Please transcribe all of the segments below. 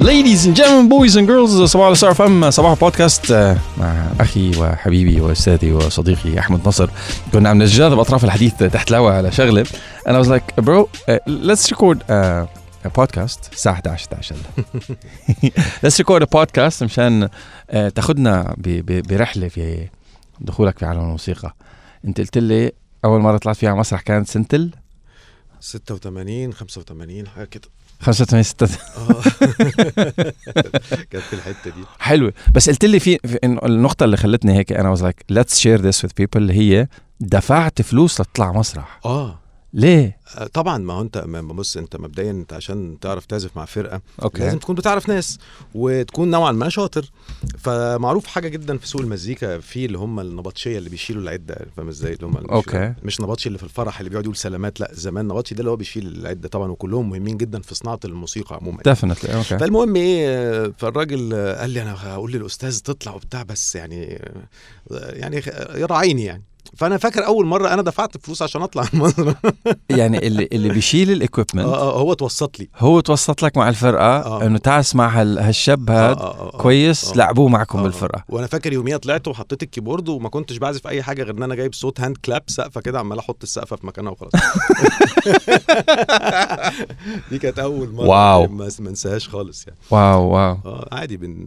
Ladies and gentlemen, boys and girls صباح الخير فم صباح بودكاست مع أخي وحبيبي وأستاذي وصديقي أحمد نصر. كنا عم نتجاذب أطراف الحديث تحت الهواء على شغلة. أنا uh, let's record a, a podcast. الساعة 11 11 let's record a podcast مشان uh, تاخذنا برحلة في دخولك في عالم الموسيقى. انت قلت لي أول مرة طلعت فيها على مسرح كانت سنة ال 86 85 حاجة كده. 85 6 آه كانت في الحتة دي. حلوة بس قلت لي في, في إنه النقطة اللي خلتني هيك أنا was like let's share this with people اللي هي دفعت فلوس لتطلع مسرح. آه. ليه؟ آه، طبعا ما هو أنت بص أنت مبدئيا أنت عشان تعرف تعزف مع فرقة okay. لازم تكون بتعرف ناس وتكون نوعا ما شاطر. فمعروف حاجة جدا في سوق المزيكا في اللي هم النبطشية اللي بيشيلوا العدة فاهم إزاي؟ اللي هم اللي okay. بيشيلوا- مش نبطشي اللي في الفرح اللي بيقعد يقول سلامات لا زمان نبطشي ده اللي هو بيشيل العدة طبعا وكلهم مهمين جدا في صناعة الموسيقى عموما. definitely okay. فالمهم إيه فالراجل قال لي أنا هقول للأستاذ تطلع وبتاع بس يعني يعني يراعيني يعني. فأنا فاكر أول مرة أنا دفعت فلوس عشان أطلع المسرح يعني اللي اللي بيشيل ال equipment آه آه هو اتوسط لي هو توسط لك مع الفرقة آه. إنه تعال اسمع هال- هالشاب آه، هاد آه، آه، آه. كويس آه. لعبوه معكم آه، آه. بالفرقة وأنا فاكر يوميها طلعت وحطيت ال keyboard وما كنتش بعزف أي حاجة غير إن أنا جايب صوت hand clap سقفة كده عمال أحط السقفة في مكانها وخلاص دي كانت أول مرة wow. ما انساهاش خالص يعني wow wow آه عادي بن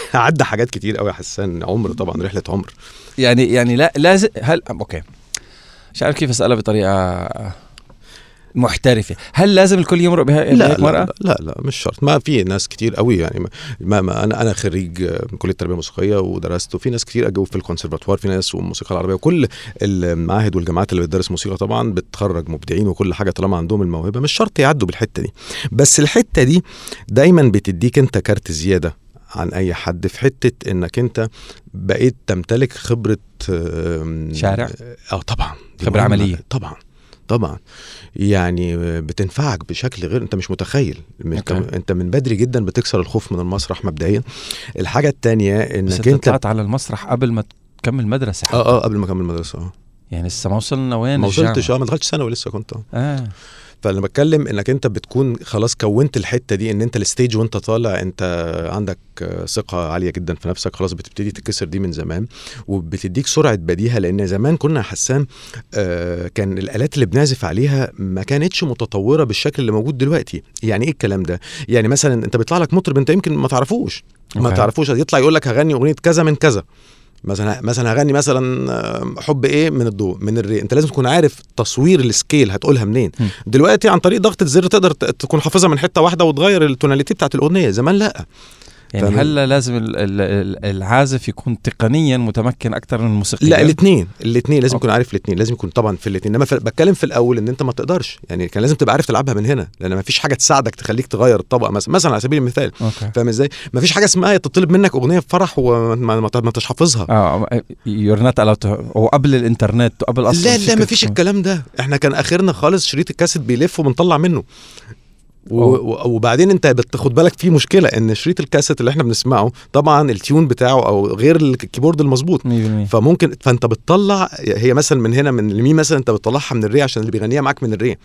عدى حاجات كتير قوي يا حسان. عمر طبعا رحلة عمر. يعني يعني لا لازم هل okay. مش عارف كيف أسألها بطريقة محترفة. هل لازم الكل يمرق بها لا لا, مرة؟ لا لا لا مش شرط. ما في ناس كتير قوي يعني ما, ما, أنا أنا خريج آه، من كلية التربيه الموسيقيه ودرست وفي ناس كتير اجوا في الكونسرفاتوار في ناس والموسيقى العربية وكل المعاهد والجامعات اللي بتدرس موسيقى طبعا بتخرج مبدعين وكل حاجة طالما عندهم الموهبة. مش شرط يعدوا بالحتة دي. بس الحتة دي دايما بتديك أنت كارت زيادة. عن أي حد في حتة إنك أنت بقيت تمتلك خبرة شارع؟ آه طبعا مهمة. عملية. طبعا طبعا يعني بتنفعك بشكل غير أنت مش متخيل انت, okay. أنت من بدري جدا بتكسر الخوف من المسرح مبدئيا الحاجة الثانية إنك أنت أنت طلعت على المسرح قبل ما تكمل مدرسة حتى. آه آه قبل ما أكمل المدرسة آه يعني لسه ما وصلنا وين ما. وصلتش آه ما دخلتش ثانوي لسه كنت آه آه فأنا بتكلم إنك أنت بتكون خلاص كونت الحتة دي إن أنت ال stage وأنت طالع أنت عندك ثقة عالية جدا في نفسك خلاص بتبتدي تتكسر دي من زمان وبتديك سرعة بديهة لأن زمان كنا يا حسان آه، كان الآلات اللي بنعزف عليها ما كانتش متطورة بالشكل اللي موجود دلوقتي. يعني إيه الكلام ده؟ يعني مثلا أنت بيطلع لك مطرب أنت يمكن ما تعرفوش. ما. تعرفوش يطلع يقول لك هغني أغنية كذا من كذا. مثلا مثلا هغني مثلا آه، حب إيه من الدو من الري. أنت لازم تكون عارف تصوير ال scale هتقولها منين. م. دلوقتي عن طريق ضغطة زر تقدر تكون حافظها من حتة واحدة وتغير ال tonality بتاعت الأغنية. زمان لأ. يعني؟ هلا لازم ال- ال- ال- العازف يكون تقنيا متمكن أكثر من الموسيقى؟ لا الاثنين. الاثنين لازم. يكون عارف الاثنين. لازم يكون طبعا في الاثنين. إنما بتكلم في الأول إن أنت ما تقدرش. يعني كان لازم تبقى عارف تلعبها من هنا لأن ما فيش حاجة تساعدك تخليك تغير الطبقة. مثلا مثلا على سبيل المثال فاهم إزاي؟ ما فيش حاجة اسمها تطلب منك أغنية في فرح وما ما, ما, ما تش حافظها آه you're not وقبل الإنترنت وقبل أصلا لا لا ما فيش الكلام ده. إحنا كان آخرنا خالص شريط الكاسيت بيلف وبنطلع منه. وبعدين انت بتاخد بالك في مشكلة إن شريط الكاسيت اللي إحنا بنسمعه طبعا ال tune بتاعه أو غير الكيبورد المظبوط. 100% فممكن فأنت بتطلع هي مثلا من هنا من اليمين مثلا أنت بتطلعها من الري عشان اللي بيغنيها معاك من الري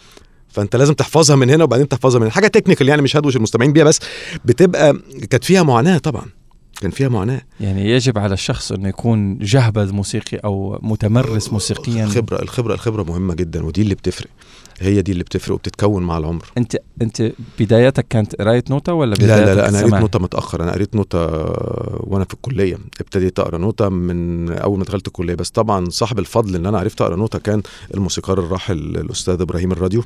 فأنت لازم تحفظها من هنا وبعدين تحفظها من هنا. حاجة technical يعني مش هدوش المستمعين بيها بس بتبقى كانت فيها معاناة طبعا. كان فيها معاناة. يعني يجب على الشخص انه يكون جهبذ موسيقي أو متمرس موسيقيا. الخبرة الخبرة الخبرة مهمة جدا ودي اللي بتفرق. هي دي اللي بتفرق وبتتكون مع العمر. انت انت بدايتك كانت قراية نوتة ولا لا بدايتك لا لا أنا قريت؟ نوتة متاخر أنا قريت نوتة وأنا في الكلية. ابتديت أقرأ نوتة من أول ما دخلت الكلية. بس طبعا صاحب الفضل إن أنا عرفت أقرأ نوتة كان الموسيقار الراحل الأستاذ إبراهيم الراديو.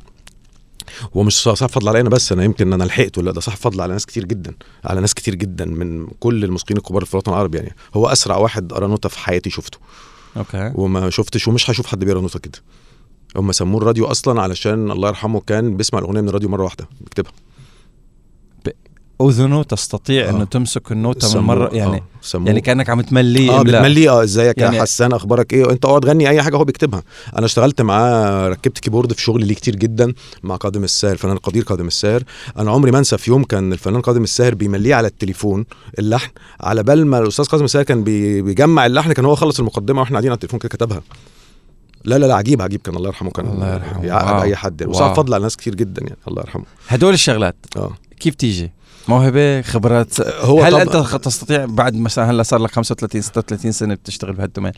هو مش صاحب فضل عليا أنا بس أنا يمكن أنا لحقته. لا ده صاحب فضل على ناس كتير جدا على ناس كتير جدا من كل الموسيقيين الكبار في الوطن العربي يعني. هو أسرع واحد قرأ نوتة في حياتي شفته. okay. وما شفتش ومش هشوف حد بيقرأ نوتة كده. هم سموه الراديو أصلا علشان الله يرحمه كان بيسمع الأغنية من الراديو مرة واحدة. بيكتبها. أذنه تستطيع آه. انه تمسك النوتة من مرة يعني آه، سموه. يعني كأنك عم تمليه آه. بتمليه. آه إزيك يعني- يا حسان؟ أخبارك إيه؟ أنت أقعد غني أي حاجة هو بيكتبها. أنا اشتغلت معاه ركبت كيبورد في شغل ليه كتير جدا مع كاظم الساهر الفنان القدير كاظم الساهر. أنا عمري ما أنسى في يوم كان الفنان كاظم الساهر بيمليه على التليفون اللحن على بال ما الأستاذ قاسم الساهر كان بي- بيجمع اللحن كان هو خلص المقدمة وإحنا قاعدين على التليفون كده كتبها. لا لا لا عجيب عجيب كان الله يرحمه كان الله يرحمه. يعقد wow. اي حد يعني. وصعب فضل على ناس كتير جدا يعني الله يرحمه هدول الشغلات آه كيف تيجي موهبه خبرات هو هل انت تستطيع بعد مثلا هلا صار لك 35 36 سنه بتشتغل بهال domain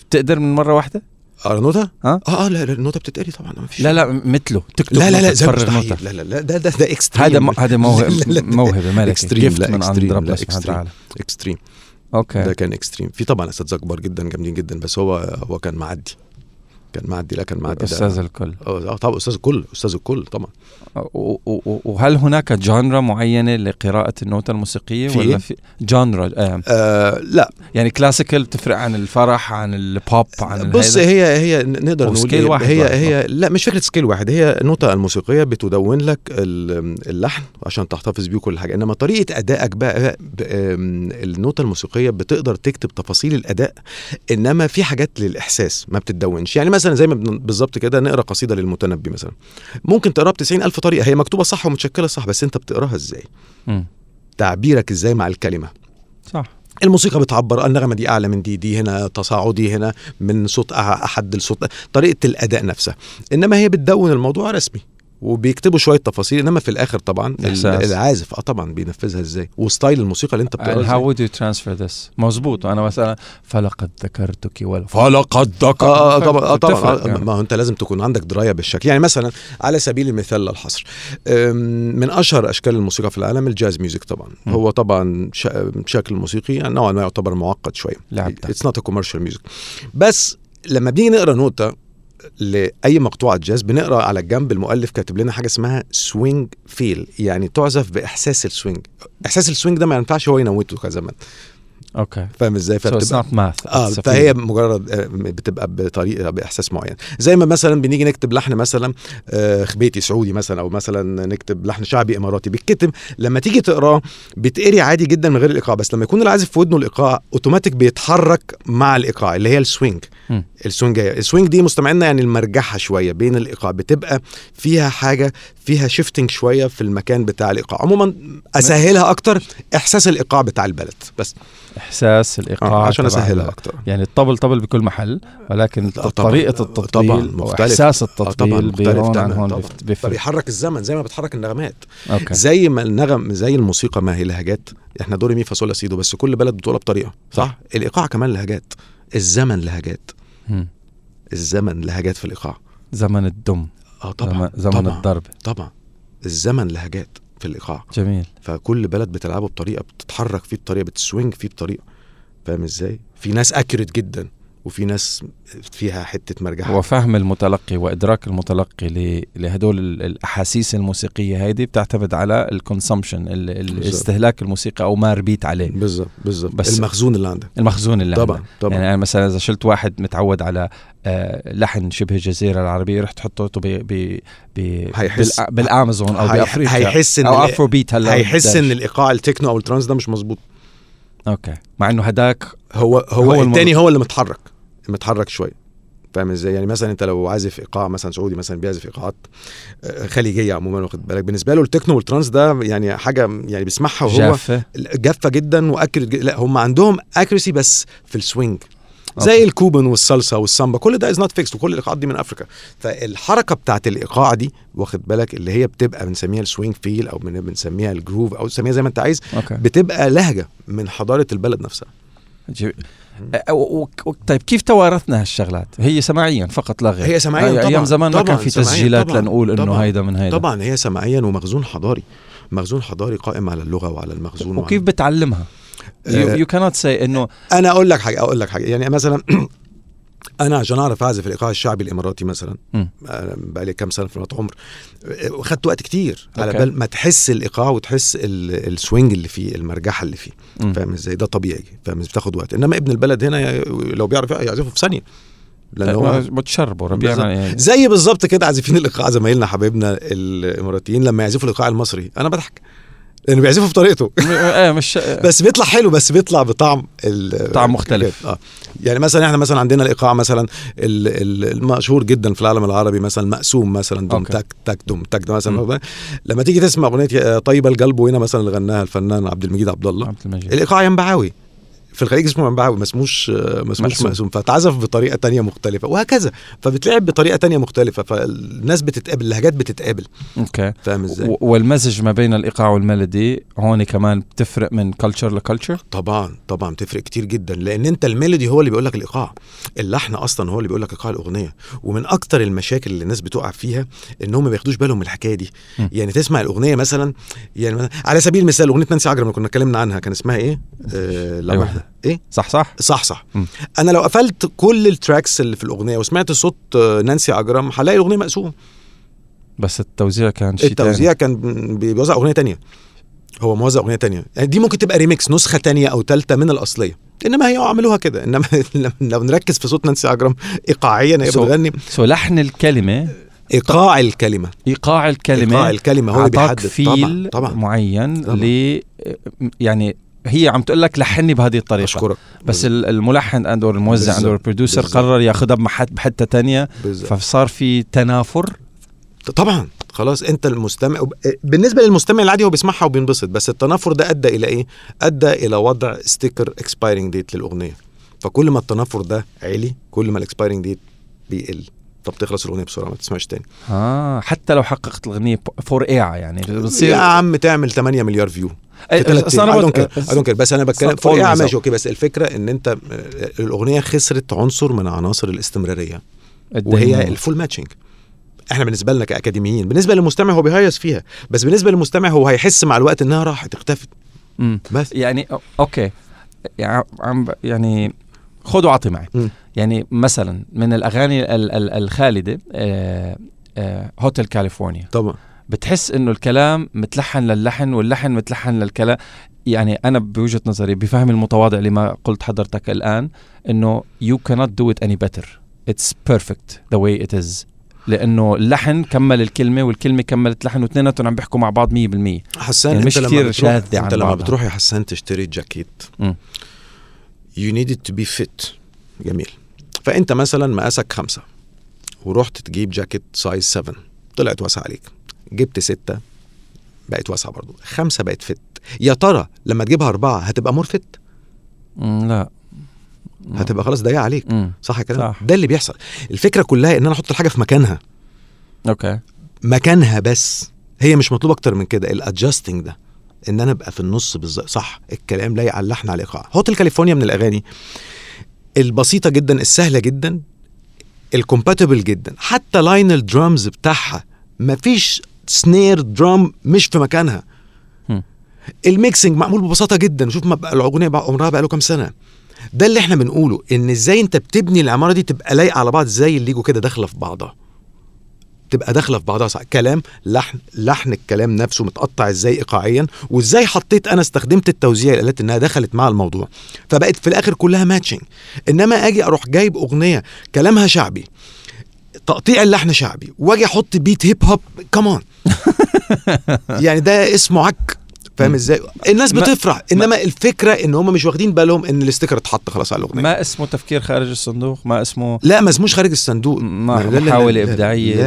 بتقدر من مره واحدة آه نوتة؟ ها؟ آه آه لا لا النوتة بتتقري طبعا ما فيش لا لا مثله تكتب لا لا لا زي نوتة. لا لا لا ده ده ده extreme هذا. هذا موهبه. موهبه ملكه extreme، gift لا، ربنا لا،. وتعالى extreme okay ده كان extreme في طبعا اساتذه كبار جدا جامدين جدا بس هو هو كان معدي كان معدي لا كان معدي أستاذ الكل آه طبعا أستاذ الكل أستاذ الكل طبعا وهل هناك genre معينة لقراءة النوتة الموسيقية في ولا إيه؟ في genre آه آه لا يعني classical بتفرق عن الفرح عن البوب عن بص؟ هي هي نقدر نقول scale إيه؟ واحد هي واحد. هي لا مش فكرة scale واحد هي النوتة الموسيقية بتدون لك ال- اللحن عشان تحتفظ بيه كل حاجة إنما طريقة أدائك بقى آم، النوتة الموسيقية بتقدر تكتب تفاصيل الأداء إنما في حاجات للإحساس ما بتتدونش يعني مثلا زي ما بالظبط كده نقرأ قصيدة للمتنبي مثلا. ممكن تقرأها ب 90 ألف طريقة هي مكتوبة صح ومتشكلة صح بس أنت بتقراها إزاي؟ مم. تعبيرك إزاي مع الكلمة؟ صح. الموسيقى بتعبر النغمة دي أعلى من دي دي هنا تصاعدي هنا من صوت احد لصوت طريقة الأداء نفسها. إنما هي بتدون الموضوع رسمي. وبيكتبوا شوية تفاصيل إنما في الآخر طبعا إحساس. العازف آه طبعا بينفذها إزاي؟ و style الموسيقى اللي أنت بتقراها would you transfer this مزبوط أنا مثلا فلقد ذكرتك ولا فلقد ذكرتك. آه آه، طبعا آه طبعا آه يعني. ما هو أنت لازم تكون عندك دراية بالشكل يعني مثلا على سبيل المثال أم، من أشهر أشكال الموسيقى في العالم ال jazz music طبعا. م. هو طبعا شكل موسيقي يعني نوعا ما يعتبر معقد شوية. it's not commercial music بس لما بنيجي نقرأ نوتة لأي مقطوعة جاز بنقرأ على الجنب المؤلف كاتب لنا حاجة اسمها swing feel يعني تعزف بإحساس ال swing إحساس ال swing ده ما ينفعش هو ينوته كزمان okay. فاهم إزاي؟ So it's not math. آه فهي. مجرد آه، بتبقى بطريقة بإحساس معين. زي ما مثلا بنيجي نكتب لحن مثلا آه، خبيتي سعودي مثلا أو مثلا نكتب لحن شعبي إماراتي بيتكتب لما تيجي تقراه بيتقري عادي جدا من غير الإيقاع بس لما يكون العازف في ودنه الإيقاع اوتوماتيك بيتحرك مع الإيقاع اللي هي ال swing ال swing ال swing دي مستمعينا يعني المرجحة شوية بين الإيقاع. بتبقى فيها حاجة فيها shifting شوية في المكان بتاع الإيقاع. عموما أسهلها أكتر إحساس الإيقاع بتاع البلد. بس. إحساس الإيقاع آه عشان أسهلها أكتر. يعني الطبل طبل بكل محل ولكن. طريقة آه، التطبيل طبعاً، مختلف. واحساس آه، طبعا التطبيل مختلف عن هون طبعا. فبيحرك الزمن زي ما بتحرك النغمات. okay. زي ما النغم زي الموسيقى ما هي لهجات إحنا دوري مي فاصولا سيدو بس كل بلد بتقولها بطريقة صح. الإيقاع كمان لهجات. الزمن لهجات. الزمن لهجات في الإيقاع. زمن الدم. آه طبعا زمن, طبعا الضرب. طبعا. الزمن لهجات في الإيقاع. جميل. فكل بلد بتلعبه بطريقة بتتحرك فيه بطريقة بت swing فيه بطريقة. فاهم إزاي؟ في ناس accurate جدا. وفي ناس فيها حتة مرجحه وفهم المتلقي وإدراك المتلقي لهدول ال- الأحاسيس الموسيقية هذه بتعتمد على ال consumption الاستهلاك الموسيقى أو ما ربيت عليه. بالظبط بالظبط بس- المخزون اللي عندك. المخزون اللي طبعا عندك. طبعا. يعني أنا مثلا إذا شلت واحد متعود على آه، لحن شبه الجزيرة العربية رحت حطيته ب ب ب هيحس- بالأمازون أو بأفريقيا. هيحس إن أو Afrobeat هلا هيحس. إن الإيقاع التكنو أو ال trance ده مش مظبوط. okay. مع إنه هداك هو هو, هو التاني هو اللي متحرك. متحرك شوية فاهم إزاي؟ يعني مثلا أنت لو عازف إيقاع مثلا سعودي مثلا بيعزف إيقاعات آه، خليجية عموما واخد بالك؟ بالنسبة له ال techno وال trance ده يعني حاجة يعني بيسمعها وهو جافة. جافة جدا و accurate لا هم عندهم accuracy بس في ال swing زي okay. ال Cuban والسالسا والسامبا كل ده is not fixed وكل الايقاعات دي من افريكا فالحركة بتاعت الإيقاع دي واخد بالك اللي هي بتبقى بنسميها ال swing feel أو بن- بنسميها ال groove أو تسميها زي ما أنت عايز okay بتبقى لهجة من حضارة البلد نفسها جي- أه، و- طيب كيف توارثنا هالشغلات؟ هي سماعيا فقط لا غير هي سماعيا طبعا أيام زمان ما كان في تسجيلات لنقول إنه هيدا من هيدا طبعا هي سماعيا ومخزون حضاري مخزون حضاري قائم على اللغة وعلى المخزون وكيف وعلى... بتعلمها؟ آه، يو كانت سي إنه أنا أقول لك حاجة أقول لك حاجة. يعني مثلا أنا عشان اعرف اعزف الإيقاع الشعبي الإماراتي مثلا. بقى لي كام سنة في عمر. وخدت وقت كتير على. بال ما تحس الإيقاع وتحس ال- swing اللي فيه المرجحة اللي فيه. فاهم إزاي؟ ده طبيعي فاهم؟ بتاخد وقت. إنما ابن البلد هنا لو بيعرف يعزفه في ثانية. لأن هو بتشربوا بالظبط. ربيعنا يعني. زي بالظبط كده عازفين الإيقاع زمايلنا حبايبنا الإماراتيين لما يعزفوا الإيقاع المصري. أنا بضحك. لأنه بيعزفوا بطريقته إيه مش بس بيطلع حلو بس بيطلع بطعم ال- طعم مختلف. آه يعني مثلا إحنا مثلا عندنا الإيقاع مثلا ال- ال- المشهور جدا في العالم العربي مثلا مقسوم مثلا أوكي. تك تك دم تك ده مم. مثلا لما تيجي تسمع أغنية طيبة القلب وهنا مثلا اللي غناها الفنان عبد المجيد عبد الله عبد المجيد الإيقاع ينبعاوي في الخليج اسمه منبعوي ما اسموش ما اسموش مقسوم. فاتعزف بطريقة تانية مختلفة وهكذا. فبتلعب بطريقة تانية مختلفة فالناس بتتقابل اللهجات بتتقابل. okay. فاهم إزاي؟ والمزج ما بين الإيقاع وال melody هون كمان بتفرق من culture ل culture طبعا طبعا بتفرق كتير جدا لأن أنت ال melody هو اللي بيقول لك الإيقاع. اللحن أصلا هو اللي بيقول لك إيقاع الأغنية. ومن أكتر المشاكل اللي الناس بتقع فيها انهم ما بياخدوش بالهم من الحكاية دي. م. يعني تسمع الأغنية مثلا يعني على سبيل المثال أغنية نانسي عجرم اللي كنا اتكلمنا عنها كان اسمها إيه؟ آه لما أيوة. إيه؟ صح صح. صح صح. م. أنا لو قفلت كل ال tracks اللي في الأغنية وسمعت صوت آه، نانسي عجرم هلاقي الأغنية مقسوم بس التوزيع كان شيء التوزيع كان بي- بيوزع أغنية تانية. هو موزع أغنية تانية. يعني دي ممكن تبقى ريميكس نسخة تانية أو ثالثه من الأصلية. إنما هي عملوها كده. إنما لو نركز في صوت نانسي عجرم ايقاعيا هي بتغني. so لحن الكلمة. إيقاع الكلمة. إيقاع الكلمة إيقاع الكلمة هو بيحدد. feel طبعا طبعا. معين طبعاً. ل يعني هي عم تقول لك لحني بهذه الطريقة. أشكرك. بس ال- الملحن and or الموزع. and or ال producer. قرر ياخذها بحتة تانية. بالظبط. فصار في تنافر. طبعا. خلاص أنت المستمع. بالنسبة للمستمع العادي هو بيسمعها وبينبسط بس التنافر ده أدى إلى إيه؟ أدى إلى وضع sticker expiring date للأغنية. فكل ما التنافر ده عالي كل ما ال expiring date بيقل. طب تخلص الأغنية بسرعة ما تسمعش تاني. آه حتى لو حققت الأغنية فور ايع يعني. يا بتصير عم تعمل 8 مليار view I don't care. بس أنا بتكلم always ماشي. okay بس الفكرة إن أنت آه، الأغنية خسرت عنصر من عناصر الاستمرارية الدنيا. وهي ال full matching إحنا بالنسبة لنا كأكاديميين بالنسبة للمستمع هو بيهيص فيها بس بالنسبة للمستمع هو هيحس مع الوقت إنها راحت اختفت. بس يعني okay يعني يعني خذ وعطي معي. يعني مثلا من الأغاني ال- ال- الخالدة آه، آه، Hotel California طبعا بتحس إنه الكلام متلحن للحن واللحن متلحن للكلام. يعني أنا بوجهة نظري بفهم المتواضع لما قلت حضرتك الآن إنه you cannot do it any better. It's perfect the way it is. لأنه اللحن كمل الكلمة والكلمة كملت لحن واثنيناتهم عم بيحكوا مع بعض 100% حسان يعني أنت مش لما كتير بتروح شاذة عن أنت لما بعضها. بتروح يا حسان تشتري جاكيت need it to be fit. جميل. فأنت مثلا مقاسك خمسة ورحت تجيب جاكيت سايز 7 طلعت واسعة عليك. جبت ستة بقت واسعة برضو. خمسة بقت fit. يا ترى لما تجيبها أربعة هتبقى more fit لا. هتبقى خلاص ضيقة عليك. مم. صح صح. ده اللي بيحصل. الفكرة كلها إن أنا أحط الحاجة في مكانها. okay. مكانها بس. هي مش مطلوب أكتر من كده. ال adjusting ده. إن أنا أبقى في النص بالظبط صح. الكلام لايق على اللحن على الايقاع Hotel California من الأغاني. البسيطة جدا السهلة جدا. ال compatible جدا. حتى line ال drums بتاعها مفيش snare drum مش في مكانها. ال mixing معمول ببساطة جدا. شوف ما بقى الاغنيه بقى عمرها بقى له كام سنة. ده اللي إحنا بنقوله إن إزاي أنت بتبني العمارة دي تبقى لايقة على بعض إزاي الليجو كده داخلة في بعضها. تبقى داخلة في بعضها صح؟ كلام لحن لحن الكلام نفسه متقطع إزاي ايقاعيا وإزاي حطيت أنا استخدمت التوزيع الالات إنها دخلت مع الموضوع. فبقت في الآخر كلها matching إنما أجي أروح جايب أغنية كلامها شعبي تقطيع اللحن شعبي واجي أحط beat hip hop كمان يعني ده اسمه عك. فاهم. إزاي؟ الناس ما- بتفرح. إنما الفكرة إن هم مش واخدين بالهم إن ال sticker اتحط خلاص على الأغنية. ما اسمه تفكير خارج الصندوق؟ ما اسمه لا ما اسموش خارج الصندوق. ما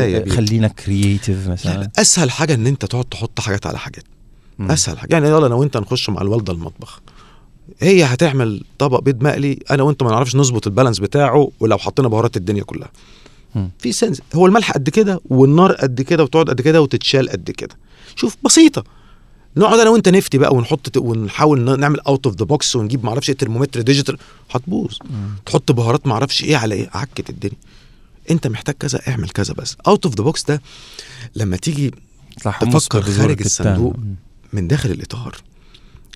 يا بيه. خلينا creative لا مثلا. لا أسهل حاجة إن أنت تقعد تحط حاجات على حاجات. مم. أسهل حاجة. يعني يلا أنا وأنت نخش مع الوالدة المطبخ. هي هتعمل طبق بيض مقلي أنا وأنت ما نعرفش نظبط ال balance بتاعه ولو حطينا بهارات الدنيا كلها. في sense هو الملح قد كده والنار قد كده وتقعد قد كده وتتشال قد كده. شوف بسيطة. نقعد أنا وأنت نفتي بقى ونحط ونحاول نعمل out of the box ونجيب معرفش إيه ترمومتر digital هتبوظ. تحط بهارات معرفش إيه على إيه عكت الدنيا. أنت محتاج كذا اعمل كذا بس. out of the box ده لما تيجي حمص تفكر خارج. الصندوق. من داخل الإطار.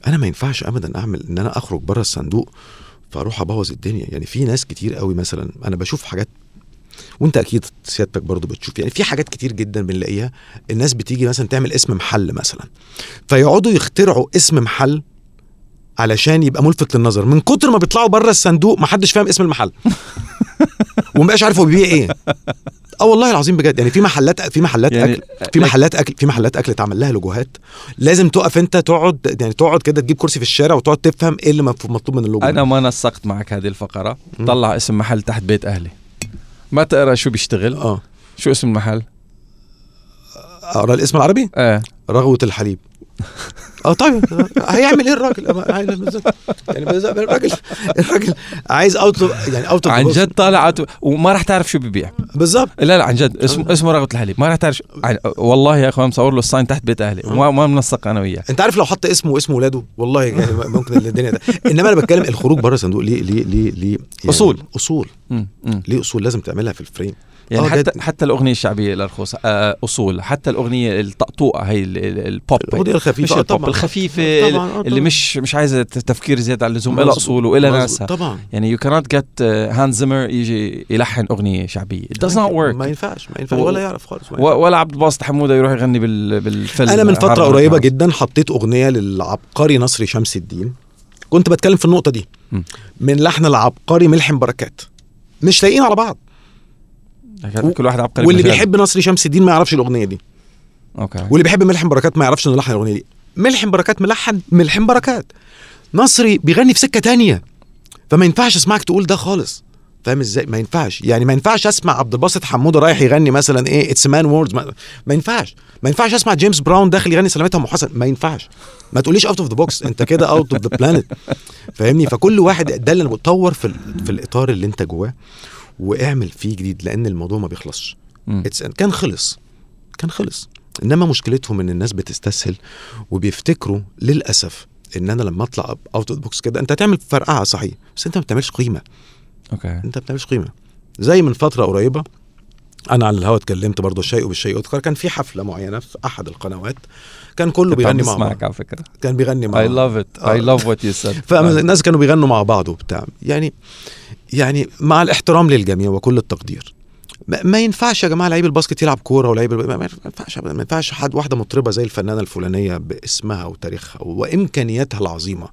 أنا ما ينفعش ابدا أعمل إن أنا أخرج بره الصندوق فأروح أبوظ الدنيا. يعني في ناس كتير قوي مثلا أنا بشوف حاجات وانت أكيد سيادتك برضو بتشوف. يعني في حاجات كتير جدا بنلاقيها. الناس بتيجي مثلا تعمل اسم محل مثلا. فيقعدوا يخترعوا اسم محل علشان يبقى ملفت للنظر. من كتر ما بيطلعوا بره الصندوق ما حدش فاهم اسم المحل. ومبقاش عارف هو بيبيع إيه. آه والله العظيم بجد. يعني في محلات في محلات يعني أكل في محلات أكل في محلات أكل اتعمل لها لوجوهات. لازم تقف انت تقعد يعني تقعد كده تجيب كرسي في الشارع وتقعد تفهم إيه اللي مطلوب من اللوجو أنا ما نسقت معك هذه الفقرة. طلع اسم محل تحت بيت أهلي. ما تقرأ شو بيشتغل؟ آه. شو اسم المحل؟ أقرأ الاسم العربي؟ إيه. رغوة الحليب. آه طيب هيعمل إيه الراجل؟ يعني بس- الراجل الراجل عايز اوت يعني اوت عن جد طالع وما راح تعرف شو ببيع بالظبط. لا لا عن جد اسمه اسمه رغبه الحليب ما راح تعرف والله يا اخوان مصور له الساين تحت بيت أهلي. وما ما منسق أنا وياه. أنت عارف لو حط اسمه واسم ولاده؟ والله يعني ممكن الدنيا ده. إنما أنا بتكلم الخروج بره الصندوق ليه ليه ليه ليه يعني. أصول. مم. ليه أصول؟ لازم تعملها في الفريم يعني حتى جد. حتى الأغنية الشعبية للرخوص آه أصول حتى الأغنية الطقطوقة هي ال- ال- البوب الأغنية الخفيفة مش آه، البوب طبعا الخفيفة طبعا آه، اللي طبعا. مش مش عايزة تفكير زيادة عن اللزوم لها مظبوط، أصول مظبوط. ناسها طبعا يعني يو كانت جيت هانز زيمر يجي يلحن أغنية شعبية it does not ما work ينفعش ما ينفعش ولا يعرف خالص ما ولا عبد الباسط حمودة يروح يغني بال بالفيلم أنا من فترة قريبة. جدا حطيت أغنية للعبقري نصري شمس الدين كنت بتكلم في النقطة دي. من لحن العبقري ملحم بركات مش لاقيين على بعض كل واحد عبقري واللي. بيحب نصري شمس الدين ما يعرفش الأغنية دي. أوكي. واللي بيحب ملحم بركات ما يعرفش إنه لحن الأغنية دي. ملحم بركات ملحن ملحم بركات. نصري بيغني في سكة تانية. فما ينفعش أسمعك تقول ده خالص. فاهم إزاي؟ ما ينفعش. يعني ما ينفعش أسمع عبد الباسط حموده رايح يغني مثلا إيه It's Man World ما, ينفعش. ما ينفعش أسمع جيمس براون داخل يغني سلامتها أم حسن. ما ينفعش. ما تقوليش out of the box أنت كده out of the planet فاهمني؟ فكل واحد ده اللي أنا بطور في في الإطار اللي أنت جواه. واعمل فيه جديد لأن الموضوع ما بيخلصش. كان خلص كان خلص. إنما مشكلتهم إن الناس بتستسهل وبيفتكروا للأسف إن أنا لما أطلع out of box كده أنت هتعمل فرقعة صحيح بس أنت ما بتعملش قيمة. okay. أنت ما بتعملش قيمة. زي من فترة قريبة أنا على الهوا اتكلمت برضه الشيء بالشيء يذكر كان في حفلة معينة في أحد القنوات كان كله بيغني مع بعض. على فكرة. كان بيغني مع I بعض love it. I آه. love what you said. فالناس كانوا بيغنوا مع بعض وبتاع. يعني يعني مع الاحترام للجميع وكل التقدير. ما, ما ينفعش يا جماعة لعيب ال basket يلعب كورة ولعيب ما ينفعش. ما ينفعش حد واحدة مطربة زي الفنانة الفلانية باسمها وتاريخها وإمكانياتها العظيمة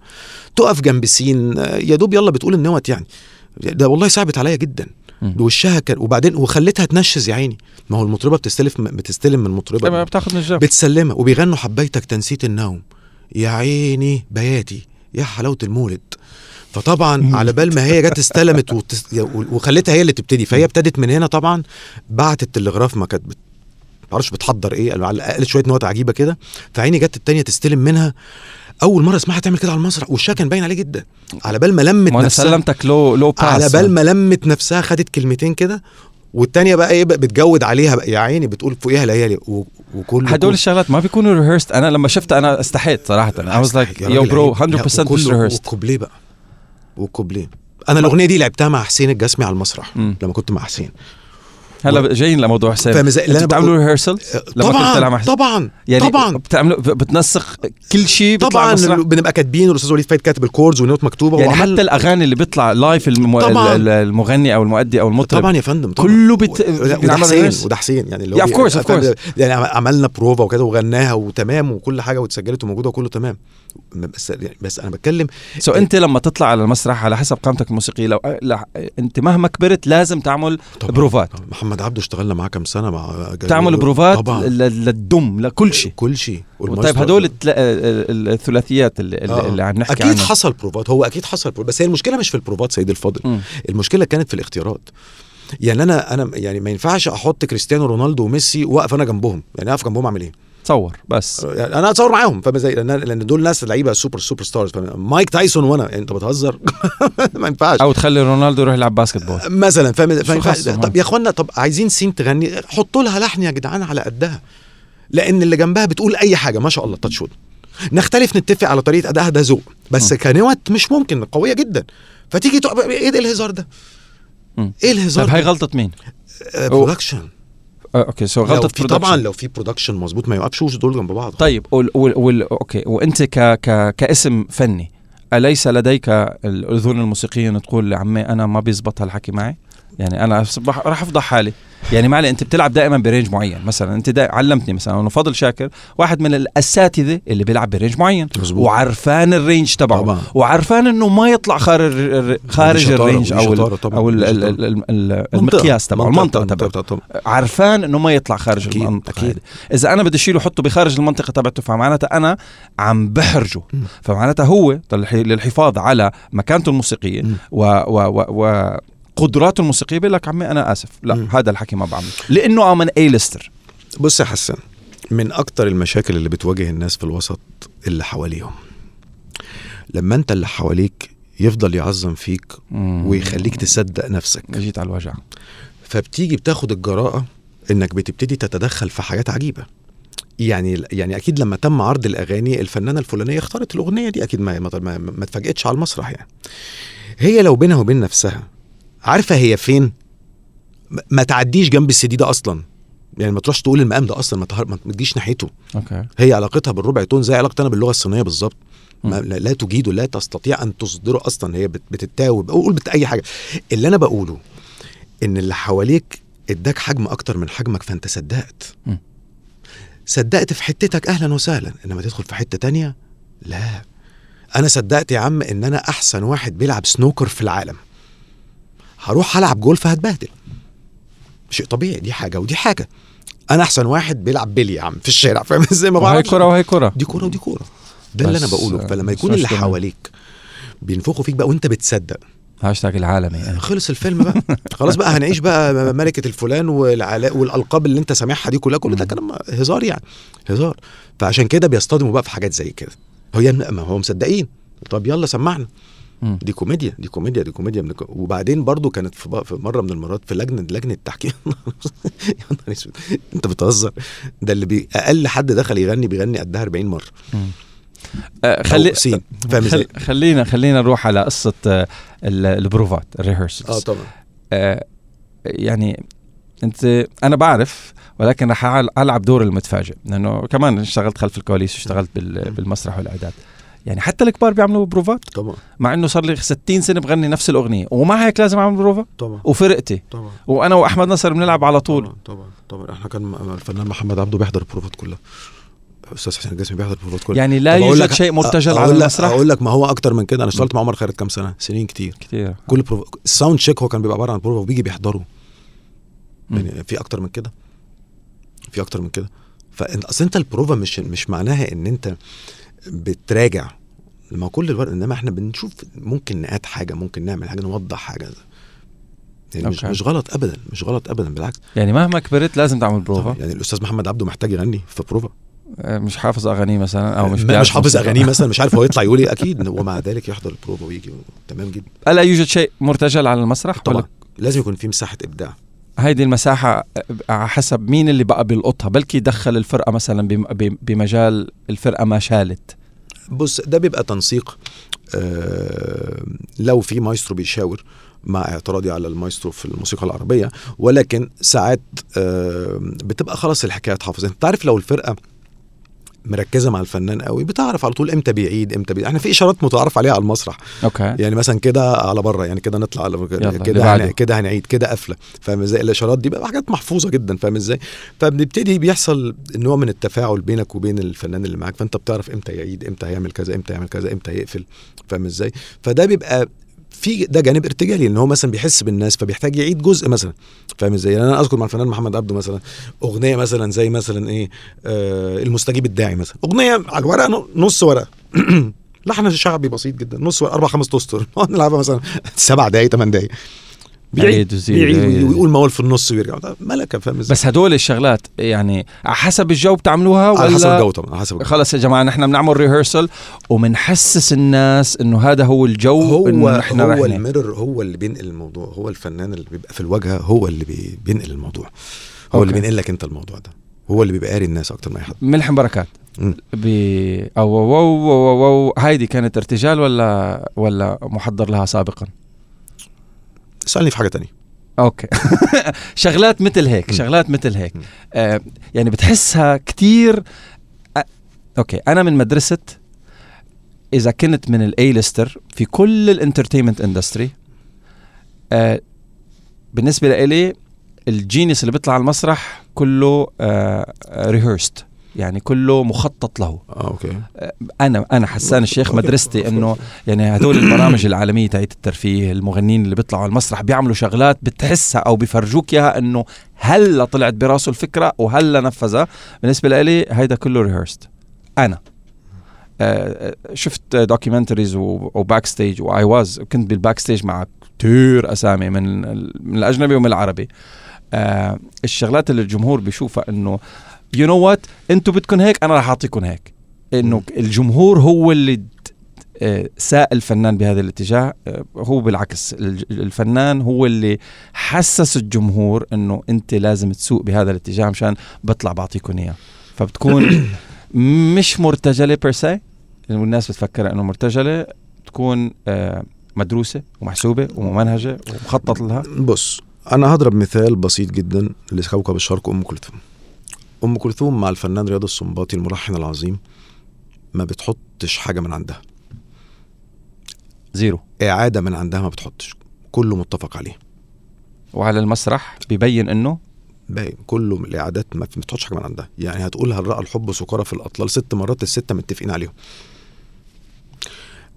تقف جنب سين يا دوب يلا بتقول النوت يعني. ده والله صعبت عليا جدا. وشها كان وبعدين وخلتها تنشز يا عيني. ما هو المطربة بتستلف بتستلم من المطربة. من الجو بتسلمها وبيغنوا حبيتك تنسيت النوم. يا عيني بياتي يا حلاوة المولد. فطبعا على بال ما هي جت استلمت وتس... وخلتها هي اللي تبتدي فهي ابتدت من هنا طبعا بعت التلغراف ما كانت بت... معرفش بتحضر إيه على الأقل شوية نوت عجيبة كده. فعيني جت التانية تستلم منها. أول مرة اسمعها تعمل كده على المسرح وشها كان باين عليه جدا. على بال ما لمت ما أنا نفسها. سلمتك لو لو باس على بال ما لمت نفسها خدت كلمتين كده. والتانية بقى إيه بقى بتجود عليها بقى يا عيني بتقول فوقيها ليالي وكل هدول الشغلات ما بيكونوا ريهرست أنا لما شفتها أنا استحيت صراحة. يا yo راجل bro عيب. 100% لا، مش وكله- rehearsed. والكوبليه بقى. والكوبليه أنا الأغنية دي لعبتها مع حسين الجسمي على المسرح مم. لما كنت مع حسين هلا جايين لموضوع حسين فاهم إزاي؟ بتعملوا rehearsal لما كنت تلعب مع طبعا طبعا يعني طبعا بتعملوا بتنسق كل شيء طبعا بنبقى كاتبين والأستاذ وليد فايد كاتب ال chords ونوت مكتوبة يعني وعمل- حتى الأغاني اللي بيطلع live الم... المغني أو المؤدي أو المطرب طبعا يا فندم طبعا كله بت- وده حسين. وده حسين يعني اللي Yeah, of بي- course, of course. يعني عملنا بروفا وكده وغناها وتمام وكل حاجة واتسجلت وموجودة وكله تمام بس يعني بس أنا بتكلم so أنت لما تطلع على المسرح على حسب قامتك الموسيقية لو أنت مهما كبرت لازم تعمل. بروفات محمد عبده اشتغلنا معاه كام سنة مع. تعمل بروفات طبعا. للدم لكل شيء. كل شيء. طيب هدول الثلاثيات اللي, آه. اللي عم نحكي أكيد عنها حصل بروفات. هو أكيد حصل بروفات. بس هي المشكلة مش في البروفات سيدي الفاضل. مم. المشكلة كانت في الاختيارات. يعني أنا أنا يعني ما ينفعش أحط كريستيانو رونالدو وميسي وأقف أنا جنبهم. يعني أقف جنبهم أعمل إيه؟ تصور بس. يعني أنا أتصور معاهم فاهم إزاي؟ لأن لأن دول ناس لعيبة super super stars؟ مايك تايسون وأنا يعني أنت بتهزر؟ ما ينفعش. أو تخلي رونالدو يروح يلعب basketball مثلا فاهم طب يا إخوانا طب عايزين سين تغني حطوا لها لحن يا جدعان على قدها. لأن اللي جنبها بتقول أي حاجة ما شاء الله touch wood نختلف نتفق على طريقة ادائها ده ذوق. بس م. كنوت مش ممكن قوية جدا. فتيجي تق... إيه ده الهزار ده؟ م. إيه الهزار هاي ده؟ غلطة مين؟ production آه، okay so غلطة في طبعا لو في production مظبوط ما يوقفش دول جنب بعض طيب وال... وال... وال... okay وأنت ك... ك... كاسم فني أليس لديك الاذون الموسيقيه ان تقول لعمي أنا ما بيزبط هالحكي معي؟ يعني أنا راح أفضح حالي يعني معلي أنت بتلعب دائما ب range معين مثلا أنت دا علمتني مثلا أنه فضل شاكر واحد من الأساتذة اللي بيلعب ب range معين مظبوط. وعرفان ال range تبعه طبعا. وعرفان إنه ما يطلع خارج خارج ال range أو ال- أو ال- دي ال- شطارة. ال- ال- منطقة. المقياس تبعه المنطقة تبعه عرفان إنه ما يطلع خارج أكيد، المنطقة أكيد. هذه إذا أنا بدي أشيله احطه بخارج المنطقة تبعته فمعناتها أنا عم بحرجه. فمعناتها هو للح- للحفاظ على مكانته الموسيقية مم. و, و, و, و قدراته الموسيقية بيقول لك عمي أنا آسف. لا مم. هذا الحكي ما بعمله. لأنه ام ان اي ليستر بص يا حسن من أكتر المشاكل اللي بتواجه الناس في الوسط اللي حواليهم لما أنت اللي حواليك يفضل يعظم فيك مم. ويخليك تصدق نفسك. جيت على الوجع. فبتيجي بتاخد الجراءة إنك بتبتدي تتدخل في حاجات عجيبة. يعني يعني أكيد لما تم عرض الأغاني الفنانة الفلانية اختارت الأغنية دي أكيد ما ما, ما, ما اتفاجئتش على المسرح يعني. هي لو بينها وبين نفسها عارفة هي فين؟ ما- تعديش جنب السي ده أصلا. يعني ما تروحش تقول المقام ده أصلا ما تهر- ما تجيش ناحيته. okay. هي علاقتها بالربع تون زي علاقتي أنا باللغة الصينية بالظبط. لا تجيده لا تستطيع أن تصدره أصلا. هي بت- بتتاوب قول بت أي حاجة. اللي أنا بقوله إن اللي حواليك إداك حجم أكتر من حجمك فأنت صدقت. صدقت في حتتك أهلا وسهلا. إنما تدخل في حتة تانية؟ لا. أنا صدقت يا عم إن أنا أحسن واحد بيلعب سنوكر في العالم. هروح العب جولف هتبهدل. شيء طبيعي دي حاجة ودي حاجة. أنا أحسن واحد بيلعب بيلي يا عم في الشارع فاهم؟ إزاي ما بعرفش. كرة وهي كرة دي كورة ودي كورة. ده اللي أنا بقوله. آه، فلما يكون اللي. حواليك بينفخوا فيك بقى وأنت بتصدق. هاشتاج العالمي يعني. خلص الفيلم بقى. خلاص بقى هنعيش بقى ملكه الفلان والعلان والألقاب اللي أنت سامعها دي كلها. كل ده. كلام هزار يعني. هزار. فعشان كده بيصطدموا بقى في حاجات زي كده. هي ما هو مصدقين. طب يلا سمعنا. دي كوميديا دي كوميديا دي كوميديا. من. وبعدين برضو كانت في, في مرة من المرات في لجنة لجنة التحكيم يا نهار أسود. أنت بتهزر. ده اللي بي... أقل حد دخل يغني بيغني قدها 40 مرة. آه، خلي خل... خلينا خلينا نروح على قصة آه، ال- البروفات آه الريهرسلز طبعا. آه، يعني أنت أنا بعرف ولكن رح ألعب دور المتفاجئ. لأنه كمان اشتغلت خلف الكواليس واشتغلت بال- بالمسرح والإعداد. يعني حتى الكبار بيعملوا بروفات؟ طبعا. مع إنه صار لي 60 سنة بغني نفس الأغنية ومع هيك لازم أعمل بروفا طبعا. وفرقتي؟ طبعا. وأنا وأحمد نصر بنلعب على طول. طبعا طبعا طبعا. إحنا كان الفنان محمد عبده بيحضر البروفات كلها. أستاذ حسين الجسمي بيحضر البروفات كلها. يعني لا يوجد لك- شيء مرتجل على المسرح؟ أقول لك ما هو أكتر من كده. أنا اشتغلت مع عمر خالد كام سنة؟ سنين كتير. كثير كل بروف... ال sound check هو كان بيبقى عبارة عن بروفا وبيجي بيحضره. يعني في أكتر من كده. في أكتر من كده. فانت أصل أنت البروفا مش مش معناها إن أنت بتراجع. ما هو كل الوقت إنما إحنا بنشوف ممكن نقاد حاجة ممكن نعمل حاجة نوضح حاجة. يعني مش. مش غلط ابدا مش غلط ابدا بالعكس. يعني مهما كبرت لازم تعمل بروفا. يعني الأستاذ محمد عبده محتاج يغني في بروفا. آه، مش حافظ أغانيه مثلا أو مش مش, حافظ. أغانيه مثلا مش عارف هو يطلع يقول إيه أكيد. ومع ذلك يحضر البروفا ويجي تمام جدا. ألا يوجد شيء مرتجل على المسرح؟ طبعا. ولا؟ لازم يكون في مساحة إبداع. هيدي المساحة على حسب مين اللي بقى بيلقطها. بلكي دخل الفرقة مثلا بم- بم- بمجال الفرقة ما شالت. بص ده بيبقى تنسيق آه لو في مايسترو بيشاور مع اعتراضي على المايسترو في الموسيقى العربية. ولكن ساعات آه بتبقى خلاص الحكاية اتحفظت. انت عارف لو الفرقة مركزة مع الفنان قوي بتعرف على طول إمتى بيعيد إمتى بيعيد إحنا في إشارات متعارف عليها على المسرح. okay. يعني مثلا كده على بره يعني كده نطلع على كده. هن... كده هنعيد كده قفلة. فاهم إزاي؟ الإشارات دي بقى حاجات محفوظة جدا فاهم إزاي؟ فبنبتدي بيحصل نوع من التفاعل بينك وبين الفنان اللي معاك فأنت بتعرف إمتى يعيد إمتى هيعمل كذا إمتى يعمل كذا إمتى يقفل فاهم إزاي؟ فده بيبقى في ده جانب ارتجالي ان هو مثلا بيحس بالناس فبيحتاج يعيد جزء مثلا. فاهم إزاي؟ يعني أنا أذكر مع الفنان محمد عبده مثلا أغنية مثلا زي مثلا إيه آه المستجيب الداعي مثلا. أغنية على الورقة نص ورقة. لحن شعبي بسيط جدا نص ورقة أربع خمس اسطر نقعد نلعبها مثلا سبع دقائق ثمان دقائق بيعيد عيد. ويقول موال في النص ويرجع. ملكة فاهم إزاي؟ بس هدول الشغلات يعني على حسب الجو بتعملوها ولا على حسب الجو طبعا على حسب الجو. خلص يا جماعة نحن بنعمل ريهرسل ومنحسس الناس إنه هذا هو الجو هو إنه نحن هو. ال mirror هو اللي بينقل الموضوع هو الفنان اللي بيبقى في الواجهة هو اللي بي- بينقل الموضوع. هو اللي okay. بينقل لك أنت الموضوع ده. هو اللي بيبقى قاري الناس أكتر ما أي حد. ملحم بركات. ب أو واو واو واو هايدي كانت ارتجال ولا ولا محضر لها سابقا؟ اسالني في حاجة تانية okay شغلات مثل هيك. شغلات مثل هيك. آه يعني بتحسها كتير آه okay أنا من مدرسة إذا كنت من ال A-lister في كل ال entertainment industry آه بالنسبة لي ال genius اللي بيطلع على المسرح كله آه rehearsed يعني كله مخطط له. آه okay. أنا أنا حسان الشيخ okay. مدرستي إنه يعني هدول البرامج العالمية تاعت الترفيه المغنيين اللي بيطلعوا على المسرح بيعملوا شغلات بتحسها أو بيفرجوك إياها إنه هلا طلعت براسه الفكرة وهلا نفذها. بالنسبة لي هيدا كله rehearsed أنا. آه، شفت documentaries و backstage و I was كنت بال backstage مع كتير أسامي من من الأجنبي ومن العربي. آه، الشغلات اللي الجمهور بيشوفها إنه you know what أنتوا بدكم هيك أنا راح اعطيكم هيك. إنه الجمهور هو اللي آه، ساق الفنان بهذا الاتجاه. آه، هو بالعكس الفنان هو اللي حسس الجمهور إنه أنت لازم تسوق بهذا الاتجاه مشان بطلع بعطيكم إياه. فبتكون مش مرتجلة بيرسي والناس بتفكر إنه مرتجلة تكون آه، مدروسة ومحسوبة وممنهجة ومخطط لها. بص أنا هضرب مثال بسيط جدا لكوكب الشرق أم كلثوم. أم كلثوم مع الفنان رياض السنباطي الملحن العظيم ما بتحطش حاجة من عندها. زيرو. إعادة من عندها ما بتحطش. كله متفق عليه. وعلى المسرح ببين إنه باقي كله الإعادات ما بتحطش حاجة من عندها. يعني هتقول هل راى الحب سكارى في الأطلال ست مرات الستة متفقين عليهم.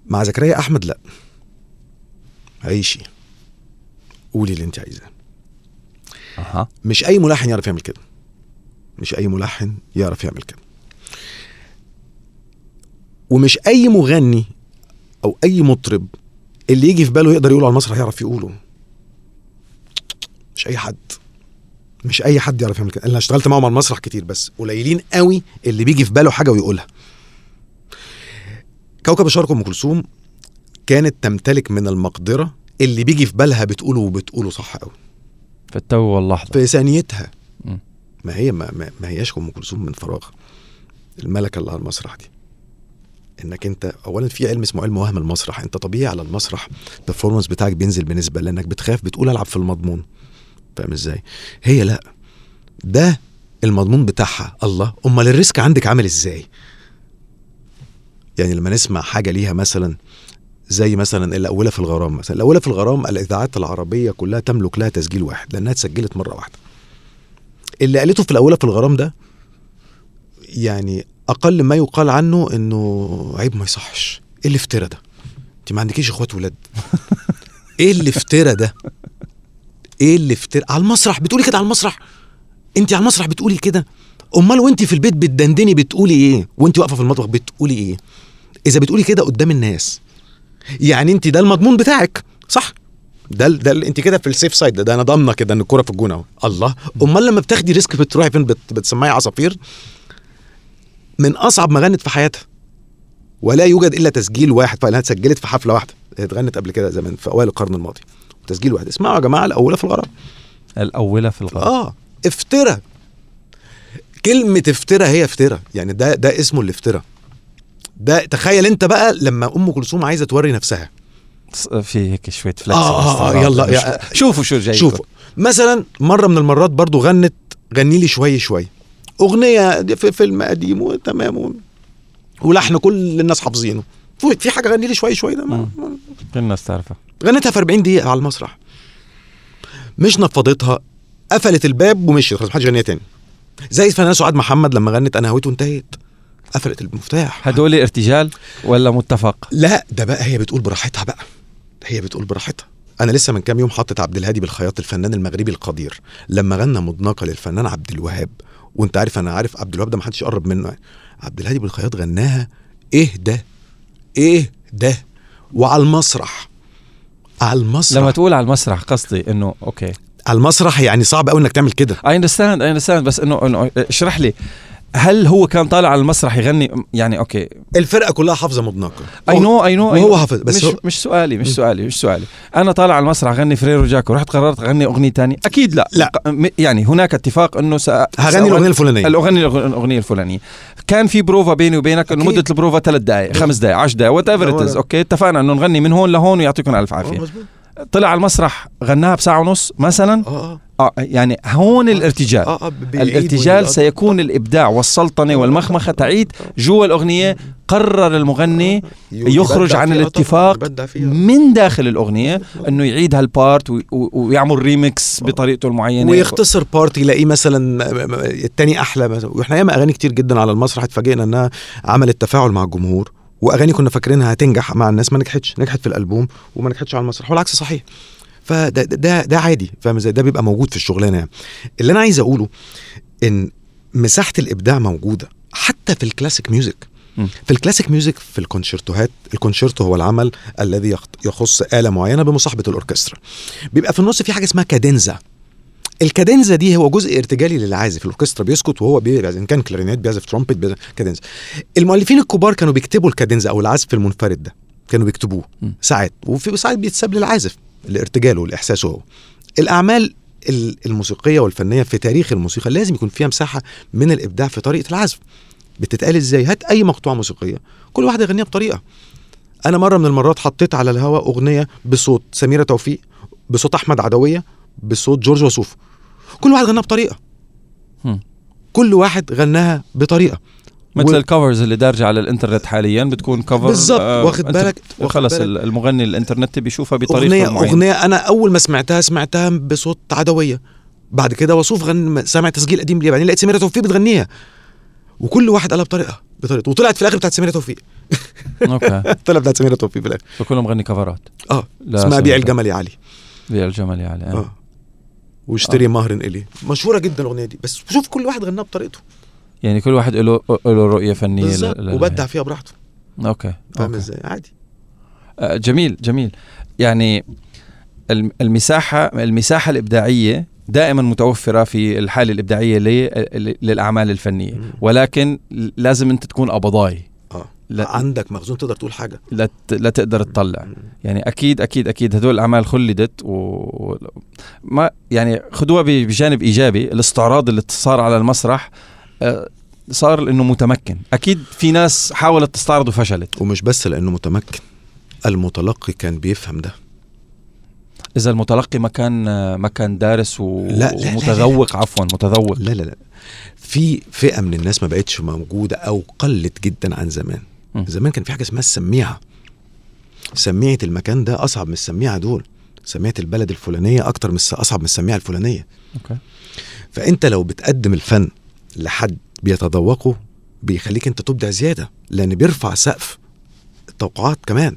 مع زكريا أحمد لا. عيشي. قولي اللي انت عايزاه. أها. مش أي ملحن يعرف يعمل كده. مش أي ملحن يعرف يعمل كده. ومش أي مغني أو أي مطرب اللي يجي في باله يقدر يقوله على المسرح يعرف يقوله. مش أي حد. مش أي حد يعرف يعمل كده. أنا اشتغلت معاهم على المسرح كتير بس قليلين قوي اللي بيجي في باله حاجة ويقولها. كوكب الشرق أم كلثوم كانت تمتلك من المقدرة اللي بيجي في بالها بتقوله وبتقوله صح قوي في التو واللحظة. في ثانيتها. ما هي ما, ما, هياش أم كلثوم من فراغ. الملكة اللي على المسرح دي. إنك أنت اولا في علم اسمه علم وهم المسرح. أنت طبيعي على المسرح. ال performance بتاعك بينزل بنسبه لأنك بتخاف بتقول ألعب في المضمون. فاهم إزاي؟ هي لا. ده المضمون بتاعها. الله أمال ال risk عندك عامل إزاي؟ يعني لما نسمع حاجة ليها مثلا زي مثلا الأولى في الغرام مثلا. الأولى في الغرام الإذاعات العربية كلها تملك لها تسجيل واحد لأنها اتسجلت مرة واحدة. اللي قالته في الأولى في الغرام ده يعني أقل ما يقال عنه إنه عيب ما يصحش. إيه الافتراء ده؟ أنت ما عندكيش إخوات ولاد. إيه الافتراء ده؟ إيه الافتراء؟ على المسرح بتقولي كده على المسرح. أنت على المسرح بتقولي كده. أمال وأنت في البيت بتدندني بتقولي إيه؟ وأنت واقفة في المطبخ بتقولي إيه؟ إذا بتقولي كده قدام الناس يعني أنت ده المضمون بتاعك صح؟ ده ده انت كده في ال safe side ده, ده أنا ضامنة كده ان الكورة في الجون اهو. الله. امال لما بتاخدي risk بتروحي فين بت بتسمعي عصافير؟ من أصعب ما غنت في حياتها. ولا يوجد إلا تسجيل واحد فإنها اتسجلت في حفلة واحدة. اتغنت قبل كده زمان في أوائل القرن الماضي. تسجيل واحد. اسمعوا يا جماعة الأولى في الغرام الأولى في الغرام. آه. افترى كلمة افترى هي افترى يعني ده ده اسمه الافترى ده تخيل انت بقى لما أم كلثوم عايزة توري نفسها. في هيك شوية فلكس آه، آه، آه، يلا، يا- شوفوا شو جاي شوفوا. مثلا مرة من المرات برضو غنت غني لي شوي شوي. أغنية دي في فيلم قديم وتمام ولحن كل الناس حافظينه. في- في حاجة غني لي شوي شوي ده ما. كل الناس تعرفها. غنتها في 40 دقيقة على المسرح. مش نفضتها قفلت الباب ومشيت. خلاص محدش غنيها تاني. زي الفنان سعاد محمد لما غنت أنا هويت وانتهيت. قفلت المفتاح. هدول ارتجال ولا متفق؟ لا ده بقى هي بتقول براحتها بقى. هي بتقول براحتها. أنا لسه من كام يوم حطت عبد الهادي بلخياط الفنان المغربي القدير. لما غنى مضناك للفنان عبد الوهاب وأنت عارف أنا عارف عبد الوهاب ده ما حدش يقرب منه عبد الهادي بلخياط غناها إيه ده؟ إيه ده؟ وعلى المسرح. على المسرح. لما تقول على المسرح قصدي إنه okay. على المسرح يعني صعب قوي إنك تعمل كده. I understand I understand بس إنه إنه إشرح لي. هل هو كان طالع على المسرح يغني؟ يعني okay. الفرقة كلها حافظة مضناك I know I know وهو حافظ بس مش هو مش سؤالي مش سؤالي مش سؤالي. أنا طالع على المسرح غني Frère Jacques رحت قررت أغني أغنية تانية؟ أكيد لا. لا. يعني هناك اتفاق إنه سأ... هغني الأغنية الفلانية. الأغنية الأغنية الفلانية. كان في بروفا بيني وبينك إنه. مدة البروفا ثلاث دقائق خمس دقائق 10 دقائق whatever هو- okay؟ اتفقنا إنه نغني من هون لهون ويعطيكم ألف عافية. طلع على المسرح غناها بساعة ونص مثلا؟ آه آه. يعني هون الارتجال. آه آه بيعيد الارتجال. سيكون الإبداع والسلطنة والمخمخة تعيد. جوا الأغنية قرر المغني يخرج عن الاتفاق. من داخل الأغنية إنه يعيد هال part ويعمل ريميكس بطريقته المعينة. ويختصر part يلاقيه مثلا التاني أحلى مثلا. وإحنا ياما أغاني كتير جدا على المسرح اتفاجئنا إنها عملت تفاعل مع الجمهور. وأغاني كنا فاكرينها هتنجح مع الناس ما نجحتش نجحت في الألبوم وما نجحتش على المسرح والعكس صحيح. فده ده ده, عادي فاهم إزاي؟ ده بيبقى موجود في الشغلانة. يعني اللي أنا عايز أقوله إن مساحة الإبداع موجودة حتى في ال classic music. في ال classic music في الكونشيرتوهات الكونشيرتو هو العمل الذي يخص آلة معينة بمصاحبة الأوركسترا. بيبقى في النص في حاجة اسمها cadenza. ال cadenza دي هو جزء ارتجالي للعازف الأوركسترا بيسكت وهو بيعزف ان كان كلارينيت بيعزف ترومبت بيعزف cadenza. المؤلفين الكبار كانوا بيكتبوا ال cadenza أو العزف المنفرد ده كانوا بيكتبوه. ساعات وفي ساعات بيتساب للعازف لارتجاله لاحساسه هو. الأعمال ال- الموسيقية والفنية في تاريخ الموسيقى لازم يكون فيها مساحة من الإبداع في طريقة العزف. بتتقال إزاي؟ هات أي مقطوعة موسيقية كل واحد يغنيها بطريقة. أنا مرة من المرات حطيت على الهواء أغنية بصوت سميرة توفيق بصوت أحمد عدوية بصوت جورج وسوف. كل واحد غناها بطريقة. هم. كل واحد غناها بطريقة. مثل و- الكفرز اللي دارجة على الإنترنت حاليا بتكون كفر بالظبط، واخد أنت بالك- بت- واخد بالك. ال- المغني الإنترنت بيشوفها بطريقة اغنيه معينة. أغنية أنا أول ما سمعتها سمعتها بصوت عدوية. بعد كده وسوف غن سمع تسجيل قديم ليه بعدين لقيت سميرة توفيق بتغنيها. وكل واحد قالها بطريقة بطريقته وطلعت في الآخر بتاعت سميرة توفيق. أوكي. طلعت بتاعت سميرة توفيق في الآخر. فكلهم مغني كفرات آه اسمها. بيع الجمل يا علي. بيع الجمل يعني آه. واشتري مهر إلي. مشهورة جدا الأغنية دي بس شوف كل واحد غناها بطريقته. يعني كل واحد له له رؤية فنية بالظبط وبدع فيها براحته. أوكي فاهم. إزاي؟ عادي. آه، جميل جميل. يعني الم- المساحة المساحة الإبداعية دائما متوفرة في الحالة الإبداعية ل- للأعمال الفنية. مم. ولكن لازم أنت تكون قبضاي لا, عندك مخزون تقدر تقول حاجة. لا, لا تقدر تطلع. يعني أكيد أكيد أكيد هدول الأعمال خلدت و ما يعني خدوها ب- بجانب إيجابي. الاستعراض اللي صار على المسرح آه، صار انه متمكن. أكيد في ناس حاولت تستعرض وفشلت. ومش بس لأنه متمكن المتلقي كان بيفهم ده. إذا المتلقي ما كان ما كان دارس و... لا، لا، لا، ومتذوق عفوا متذوق. لا لا لا. في فئة من الناس ما بقتش موجودة أو قلت جدا عن زمان. زمان كان في حاجة اسمها السميعة. سميعة المكان ده أصعب من السميعة دول. سميعة البلد الفلانية أكتر من أصعب من السميعة الفلانية. أوكي. فأنت لو بتقدم الفن لحد بيتذوقه بيخليك أنت تبدع زيادة لأن بيرفع سقف التوقعات كمان.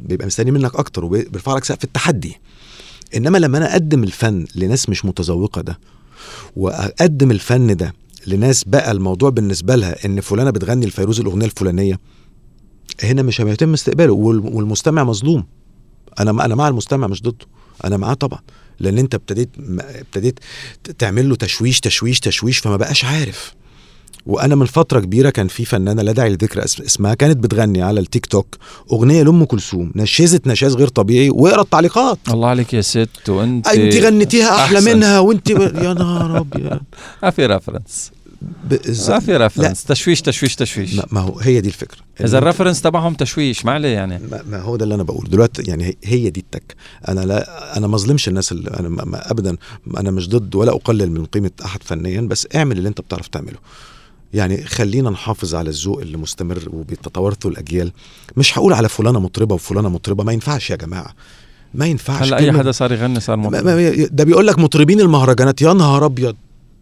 بيبقى مستني منك أكتر وبيرفع لك سقف التحدي. إنما لما أنا أقدم الفن لناس مش متذوقة ده وأقدم الفن ده لناس بقى الموضوع بالنسبة لها إن فلانة بتغني الفيروز الأغنية الفلانية هنا مش هيتم استقباله وال- والمستمع مظلوم. أنا أنا مع المستمع مش ضده. أنا معاه طبعا. لأن أنت ابتديت ابتديت تعمل له تشويش تشويش تشويش فما بقاش عارف. وأنا من فترة كبيرة كان في فنانة لا داعي لذكر أس- اسمها كانت بتغني على التيك توك أغنية لأم كلثوم نشزت نشاز غير طبيعي واقرا التعليقات. الله عليك يا ست وأنت أنت غنيتيها أحلى أحسن. منها وأنت ب... يا نهار أبيض. ما في reference. ما في reference تشويش تشويش تشويش. ما ما هو هي دي الفكرة. إذا ال reference تبعهم تشويش ما عليه يعني. ما, ما هو ده اللي أنا بقوله. دلوقتي يعني هي- دي التك. أنا لا أنا ما أظلمش الناس اللي أنا ما ما ابدا أنا مش ضد ولا أقلل من قيمة أحد فنيا بس اعمل اللي أنت بتعرف تعمله. يعني خلينا نحافظ على الذوق اللي مستمر وبيتوارثه الأجيال. مش هقول على فلانة مطربة وفلانة مطربة ما ينفعش يا جماعة. ما ينفعش. هلا أي حدا صار يغني صار مطرب؟ ده بيقول لك مطربين المهرجانات. يا نهار أبيض.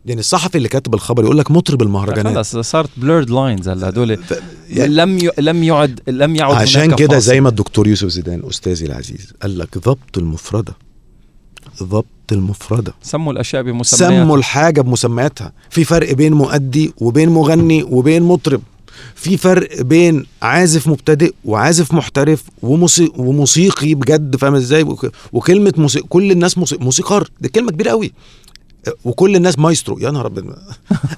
يعني الصحفي اللي كاتب الخبر يقول لك مطرب المهرجانات. خلص صارت blurred lines هلا هدول. ف- يعني لم ي... لم يعد لم يعد عشان كده. زي ما الدكتور يوسف زيدان أستاذي العزيز قال لك ضبط المفردة. ضبط المفردة. سموا الأشياء بمسميات سموا الحاجة بمسمياتها. في فرق بين مؤدي وبين مغني وبين مطرب. في فرق بين عازف مبتدئ وعازف محترف وموسي... وموسيقي بجد فاهم إزاي؟ وك... وكلمة موسيقى كل الناس موسيقار. دي كلمة كبيرة قوي وكل الناس مايسترو. يا نهار أبيض.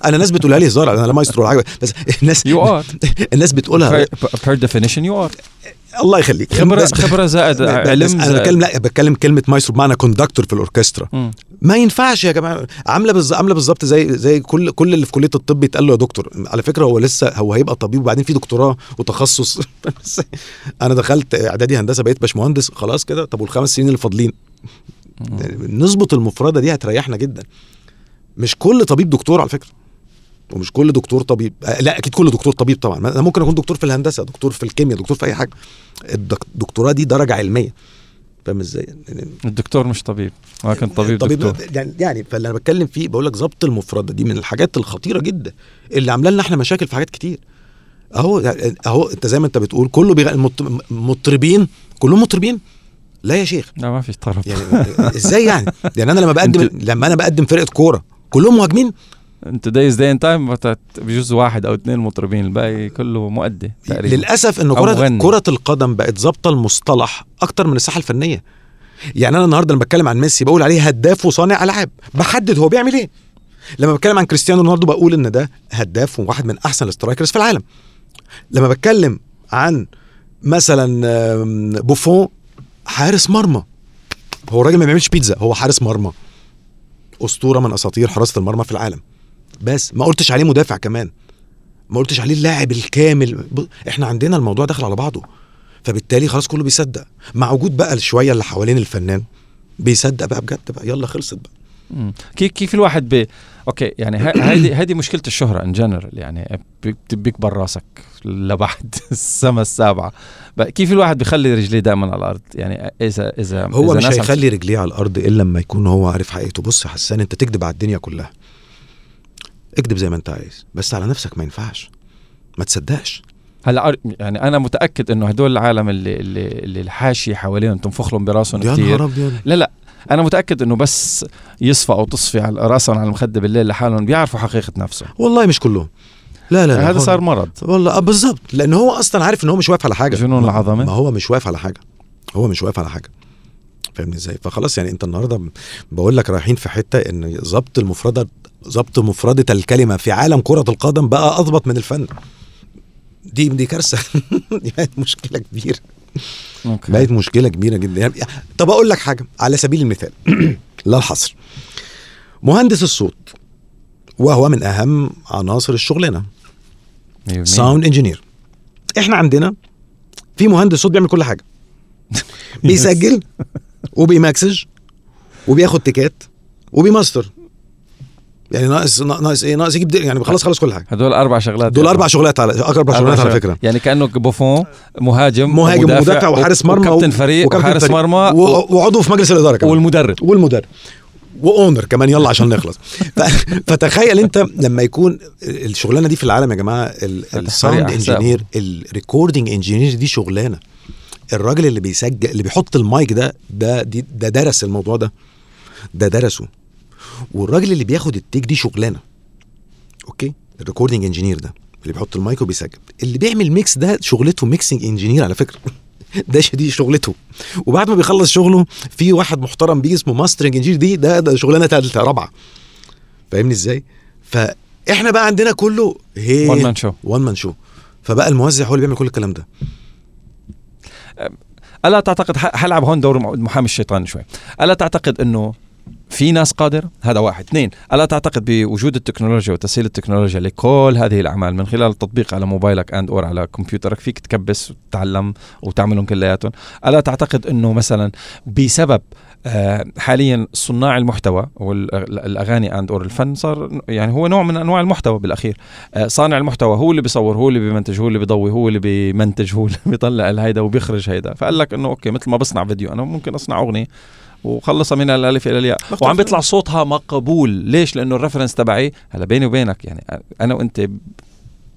أنا ناس بتقولها لي هزار أنا لا مايسترو ولا حاجة. بس الناس you are الناس بتقولها. per definition you are الله يخليك. خبره خبرة زائد علم أنا بتكلم لا بتكلم كلمة مايسترو بمعنى conductor في الأوركسترا. ما ينفعش يا جماعة. عاملة بالظبط عاملة بالظبط زي زي كل كل اللي في كلية الطب يتقال له يا دكتور. على فكرة هو لسه هو هيبقى طبيب وبعدين في دكتوراه وتخصص. أنا دخلت إعدادي هندسة بقيت باشمهندس خلاص كده. طب والخمس سنين اللي فاضلين؟ نظبط المفردة دي هتريحنا جدا. مش كل طبيب دكتور على فكرة. ومش كل دكتور طبيب لا أكيد كل دكتور طبيب طبعا. أنا ممكن أكون دكتور في الهندسة دكتور في الكيمياء دكتور في أي حاجة. الدك- الدكتوراه دي درجة علمية. فاهم إزاي؟ يعني الدكتور مش طبيب ولكن طبيب دكتور. يعني يعني فاللي أنا بتكلم فيه بقول لك ظبط المفردة دي من الحاجات الخطيرة جدا. اللي عاملة لنا إحنا مشاكل في حاجات كتير. أهو أهو أنت زي ما أنت بتقول كله بيغ... المط- مطربين كلهم مطربين. لا يا شيخ. لا ما في طرب يعني إزاي يعني؟ يعني أنا لما بقدم لما أنا بقدم فرقة كورة كلهم مهاجمين؟ in this day and time بجوز واحد أو اثنين مطربين الباقي كله مؤدي تقريبا. للأسف إن أو كره. كرة القدم بقت ظابطة المصطلح أكتر من الساحة الفنية. يعني أنا النهارده لما بتكلم عن ميسي بقول عليه هداف وصانع ألعاب. بحدد هو بيعمل إيه. لما بتكلم عن كريستيانو رونالدو بقول إن ده هداف وواحد من أحسن ال strikers في العالم. لما بتكلم عن مثلا بوفون حارس مرمى. هو الراجل ما بيعملش بيتزا هو حارس مرمى. أسطورة من أساطير حراسة المرمى في العالم. بس ما قلتش عليه مدافع كمان. ما قلتش عليه اللاعب الكامل. إحنا عندنا الموضوع داخل على بعضه. فبالتالي خلاص كله بيصدق. مع وجود بقى الشويه اللي حوالين الفنان بيصدق بقى بجد بقى. يلا خلصت بقى. كيف كيف الواحد ب okay يعني هذه هذه مشكلة الشهرة in general يعني بيك- بيكبر راسك لبعد السما السابعة. كيف الواحد بيخلي رجليه دائما على الأرض؟ يعني اذا اذا هو إذا مش هيخلي رجليه على الأرض إلا لما يكون هو عارف حقيقته. بص يا حسان أنت تكذب على الدنيا كلها. اكذب زي ما أنت عايز بس على نفسك ما ينفعش. ما تصدقش. هلا يعني أنا متأكد إنه هدول العالم اللي اللي, اللي الحاشية حواليهم تنفخ لهم براسهم كثير لا لا. أنا متأكد إنه بس يصفى أو تصفي على رأسهم على المخدة بالليل لحالهم بيعرفوا حقيقة نفسهم والله مش كلهم. لا لا, لا هذا صار مرض. والله آه بالظبط لأن هو أصلا عارف إن هو مش واقف على حاجة. جنون العظمة. ما هو مش واقف على حاجة. هو مش واقف على حاجة. فاهمني إزاي؟ فخلاص يعني أنت النهارده بقول لك رايحين في حتة إن ضبط المفردة ضبط مفردة الكلمة في عالم كرة القدم بقى أضبط من الفن. دي دي كارثة. دي بقت مشكلة كبيرة. okay. بقت مشكلة كبيرة جدا. يعني طب أقول لك حاجة على سبيل المثال. لا الحصر. مهندس الصوت وهو من أهم عناصر بالمية. sound engineer إحنا عندنا في مهندس صوت بيعمل كل حاجة. بيسجل وبيمكسج وبياخد تيكات وبيماستر. يعني ناقص ناقص إيه؟ ناقص يجيب يعني خلاص خلص كل حاجة. هدول أربع شغلات. دول أربع شغلات على أربع شغلات على. فكرة. يعني كأنه بوفون مهاجم مهاجم ومدافع وحارس مرمى وكابتن فريق وكابتن وحارس. مرمى وعضو في مجلس الإدارة كمان. والمدرب. والمدرب. و owner كمان. يلا عشان نخلص. فتخيل أنت لما يكون الشغلانة دي في العالم يا جماعة ال sound. engineer ال recording engineer دي شغلانة. الراجل اللي بيسجل اللي بيحط المايك ده ده ده درس الموضوع ده. ده درسه. والراجل اللي بياخد ال take دي شغلانة أوكي؟ ال recording engineer ده اللي بيحط المايك وبيسجل. اللي بيعمل mix ده شغلته mixing engineer على فكرة. ده دي شغلته. وبعد ما بيخلص شغله في واحد محترم بيجي اسمه mastering engineer دي ده ده شغلانة ثالثه رابعة. فاهمني إزاي؟ فإحنا بقى عندنا كله هي one man show one man show فبقى الموزع هو اللي بيعمل كل الكلام ده. ألا تعتقد حلعب هون دور محامي الشيطان شوي. ألا تعتقد إنه في ناس قادرة هذا واحد. اثنين ألا تعتقد بوجود التكنولوجيا وتسهيل التكنولوجيا لكل هذه الأعمال من خلال التطبيق على موبايلك and or على كمبيوترك؟ فيك تكبس وتتعلم وتعملهم كلياتهم. ألا تعتقد أنه مثلا بسبب آه، حاليا صناع المحتوى والأغاني and or الفن صار يعني هو نوع من أنواع المحتوى بالأخير. آه، صانع المحتوى هو اللي بيصور هو اللي بيمنتج هو اللي بيضوي هو اللي بيمنتج هو اللي بيطلع الهيدا وبيخرج هيدا. فقال لك إنه okay مثل ما بصنع فيديو أنا ممكن أصنع أغنية. وخلصها من الألف إلى الياء. وعم. بيطلع صوتها مقبول. ليش؟ لأنه ال reference تبعي هلا بيني وبينك يعني أنا وأنت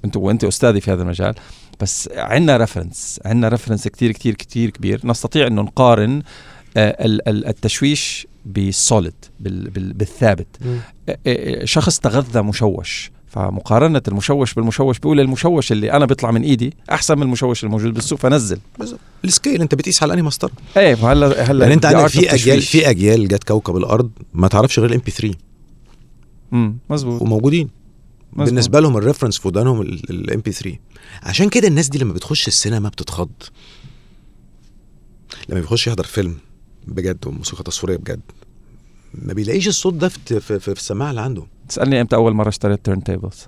أنت وأنت أستاذي في هذا المجال بس عندنا reference عندنا reference كتير كتير كتير كبير. نستطيع إنه نقارن آه، ال- ال- التشويش بال solid بال- بال- بالثابت. آه، آه، شخص تغذى مشوش. فمقارنة المشوش بالمشوش بيقول المشوش اللي أنا بيطلع من إيدي أحسن من المشوش الموجود بالسوق فنزل. ال scale أنت بتقيس على أنهي مسطرة؟ إيه فهلا هلا يعني the عندك في تشويش. في أجيال جت كوكب الأرض ما تعرفش غير ال MP3 امم مزبوط وموجودين. مظبوط. بالنسبة لهم ال reference في ودانهم ال MP3 عشان كده الناس دي لما بتخش السينما بتتخض. لما بيخش يحضر فيلم بجد وموسيقى تصويرية بجد ما بيلاقيش الصوت ده في, في, في, في السماعة اللي عنده تسألني إمتى أول مرة اشتريت turntables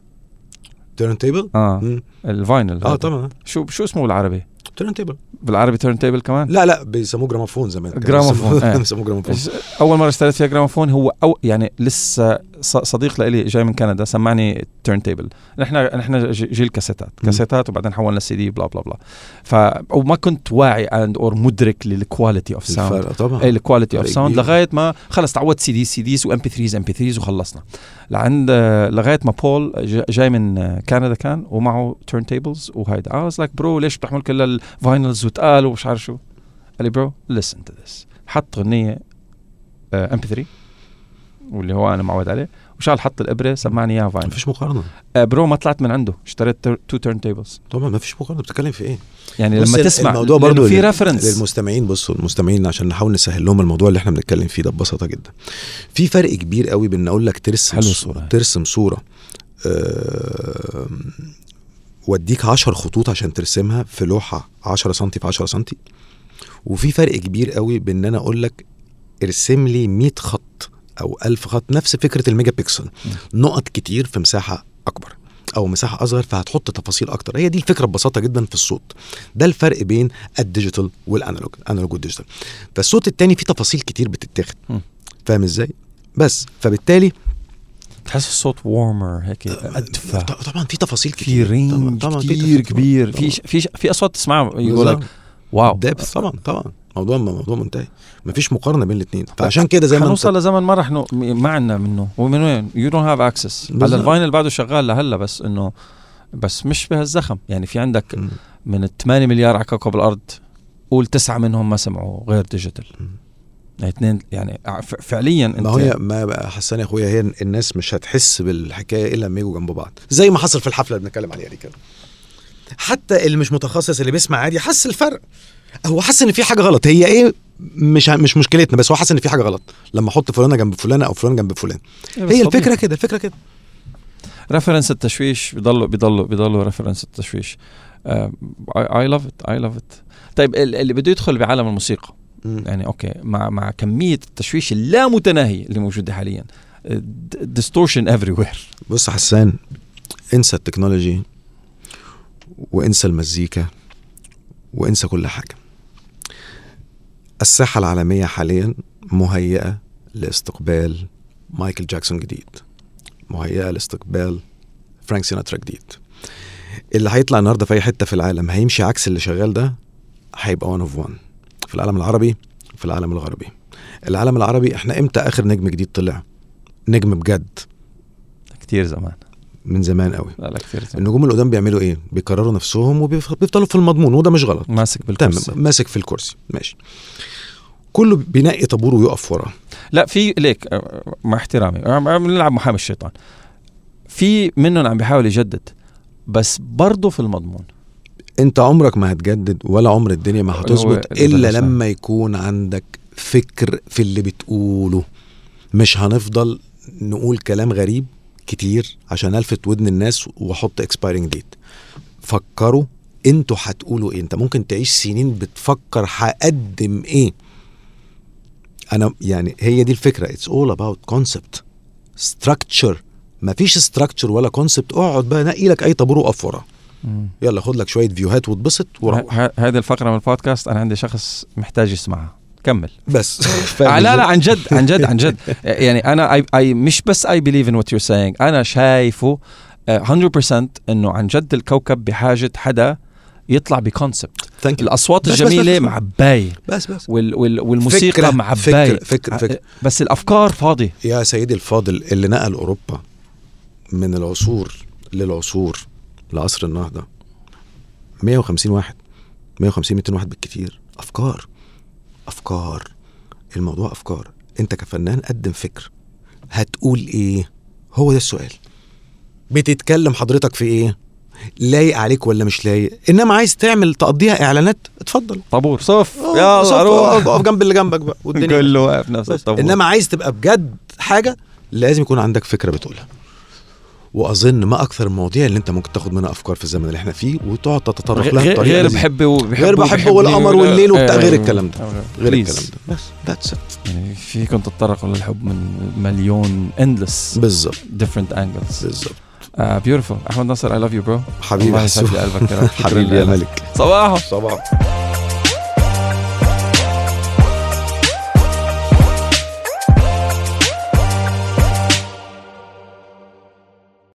turntable آه ال vinyl آه. طبعا. شو شو اسمه بالعربي؟ turntable بالعربي turntable كمان؟ لا لا بيسموه جراموفون زمان جراموفون، بيسموه- آه. بيسموه جراموفون إيش- أول مرة اشتريت فيها جراموفون هو أو يعني لسه صديق لي جاي من كندا سمعني turntable نحن نحن جيل كاسيتات. كاسيتات وبعدين حولنا ال CD blah blah blah. ف وما كنت واعي and or مدرك لل quality of sound طبعا. اي ال quality of sound. لغاية ما خلص تعودت سي دي سي ديز وام بي 3 ام بي 3 وخلصنا. لعند لغاية ما بول جاي من كندا كان ومعه turntables وهيدا. I was like bro ليش بتحمل كل ال vinyls وتقال ومش عارف شو؟ قال لي bro listen to this. حط غنيه MP3 واللي هو أنا معود عليه وشال حط الإبرة سمعني اياها vinyl. مفيش مقارنة. آه bro ما طلعت من عنده اشتريت two turntables طبعا مفيش مقارنة بتتكلم في إيه؟ يعني لما تسمع الموضوع برضو في reference للمستمعين بصوا المستمعين عشان نحاول نسهل لهم الموضوع اللي إحنا بنتكلم فيه ده ببساطة جدا. في فرق كبير قوي بين أقول لك ترسم حلو ص- الصورة. ترسم صورة آه، واديك 10 خطوط عشان ترسمها في لوحة 10 سم في 10 سم وفي فرق كبير قوي بين إن أنا أقول لك ارسم لي 100 خط. أو 1000 خط نفس فكرة الميجا بيكسل نقط كتير في مساحة أكبر أو مساحة أصغر فهتحط تفاصيل أكتر. هي دي الفكرة ببساطة جدا في الصوت. ده الفرق بين الديجيتال والأنالوج الانالوج والديجيتال. فالصوت التاني فيه تفاصيل كتير بتتاخد. فاهم إزاي؟ بس فبالتالي تحس الصوت warmer هيك أدفى. طبعا في تفاصيل في كتير. range طبعا في كتير. كبير. في في في أصوات تسمعها يقول لك. wow. طبعا طبعا. موضوع موضوع منتهي. مفيش مقارنة بين الاثنين فعشان كده زي ما انت حنوصل لزمن ما رح نو... ما عندنا منه. ومن وين؟ you don't have access على بالظبط. ال vinyl بعده شغال لهلا بس انه بس مش بهالزخم. يعني في عندك مم. من ال 8 مليار على كوكب الأرض قول تسعة منهم ما سمعوا غير ديجيتال. يعني اثنين يعني فعليا انت ما هي ما حسان يا أخويا هي الناس مش هتحس بالحكاية إلا لما يجوا جنب بعض. زي ما حصل في الحفلة اللي بنتكلم عليها دي كده. حتى اللي مش متخصص اللي بيسمع عادي حس الفرق. هو حس إن في حاجة غلط. هي إيه؟ مش مش مشكلتنا بس هو حس إن في حاجة غلط. لما أحط فلانة جنب فلانة أو فلان جنب فلان. هي الفكرة كده الفكرة كده. reference التشويش بيضلوا بيضلوا بيضلوا reference التشويش. I love it I love it طيب ال- اللي بده يدخل بعالم الموسيقى. مم. يعني okay مع مع كمية التشويش اللامتناهيه اللي موجودة حاليا. distortion everywhere بص حسان انسى ال technology وانسى المزيكا وانسى كل حاجة. الساحة العالمية حاليا مهيئة لاستقبال مايكل جاكسون جديد. مهيئة لاستقبال فرانك سيناترا جديد. اللي هيطلع النهارده في أي حتة في العالم هيمشي عكس اللي شغال ده هيبقى one of one في العالم العربي في العالم الغربي. العالم العربي إحنا إمتى آخر نجم جديد طلع؟ نجم بجد. كتير زمان. من زمان قوي. لا لا كتير زمان النجوم القدام بيعملوا إيه؟ بيكرروا نفسهم وبيفضلوا في المضمون وده مش غلط. ماسك تمام بالكرسي ماسك في الكرسي. ماشي. كله بينقي طابور ويقف وراه. لا في ليك آه، مع احترامي آه، بنلعب محامي الشيطان. في منهم عم بيحاول يجدد بس برضه في المضمون. أنت عمرك ما هتجدد ولا عمر الدنيا ما هتظبط اللي إلا. لما يكون عندك فكر في اللي بتقوله. مش هنفضل نقول كلام غريب؟ كتير عشان ألفت ودن الناس وأحط اكسبايرنج ديت فكروا أنتوا هتقولوا إيه. انت ممكن تعيش سنين بتفكر هقدم إيه. أنا يعني هي دي الفكرة. it's all about concept structure مفيش structure ولا concept اقعد بقى نقي لك أي طابور وقف وراه. يلا خد لك شوية view هات واتبسط وروح. هذه الفقرة من البودكاست. أنا عندي شخص محتاج يسمعها. كمل. بس. آه لا لا؟ عن جد عن جد عن جد. يعني أنا I, I مش بس I believe in what you saying أنا شايفه آه، 100% إنه عن جد الكوكب بحاجة حدا يطلع بكونسبت. الأصوات بس- الجميلة. معبايه بس بس. وال وال والموسيقى فكرة- معبايه فكرة- فكرة- فكرة. بس الأفكار فاضية. يا سيدي الفاضل اللي نقل أوروبا من العصور للعصور لعصر النهضة 150 واحد 150 200 واحد بالكتير أفكار. أفكار. الموضوع أفكار. أنت كفنان قدم فكر. هتقول إيه؟ هو ده السؤال. بتتكلم حضرتك في إيه؟ لايق عليك ولا مش لايق؟ إنما عايز تعمل تقضيها إعلانات اتفضل. طابور. صف. آه، يلا صف، روح. أقف جنب اللي جنبك بقى والدنيا كله واقف نفس. الطابور. إنما عايز تبقى بجد حاجة لازم يكون عندك فكرة بتقولها. وأظن ما أكثر المواضيع اللي أنت ممكن تاخد منها أفكار في الزمن اللي إحنا فيه وتقعد تتطرق لها بطريقة غير. بحبه وبحبه غير بحبه والقمر والليل وبتاع آه، غير الكلام ده آه، غير. الكلام ده. بس ذاتس ات يعني فيكم تتطرقوا للحب من مليون endless بالظبط. different angles. بالظبط. uh, beautiful. أحمد ناصر I love you bro. حبيبي حبيبي يا لك. ملك. صباحو. صباح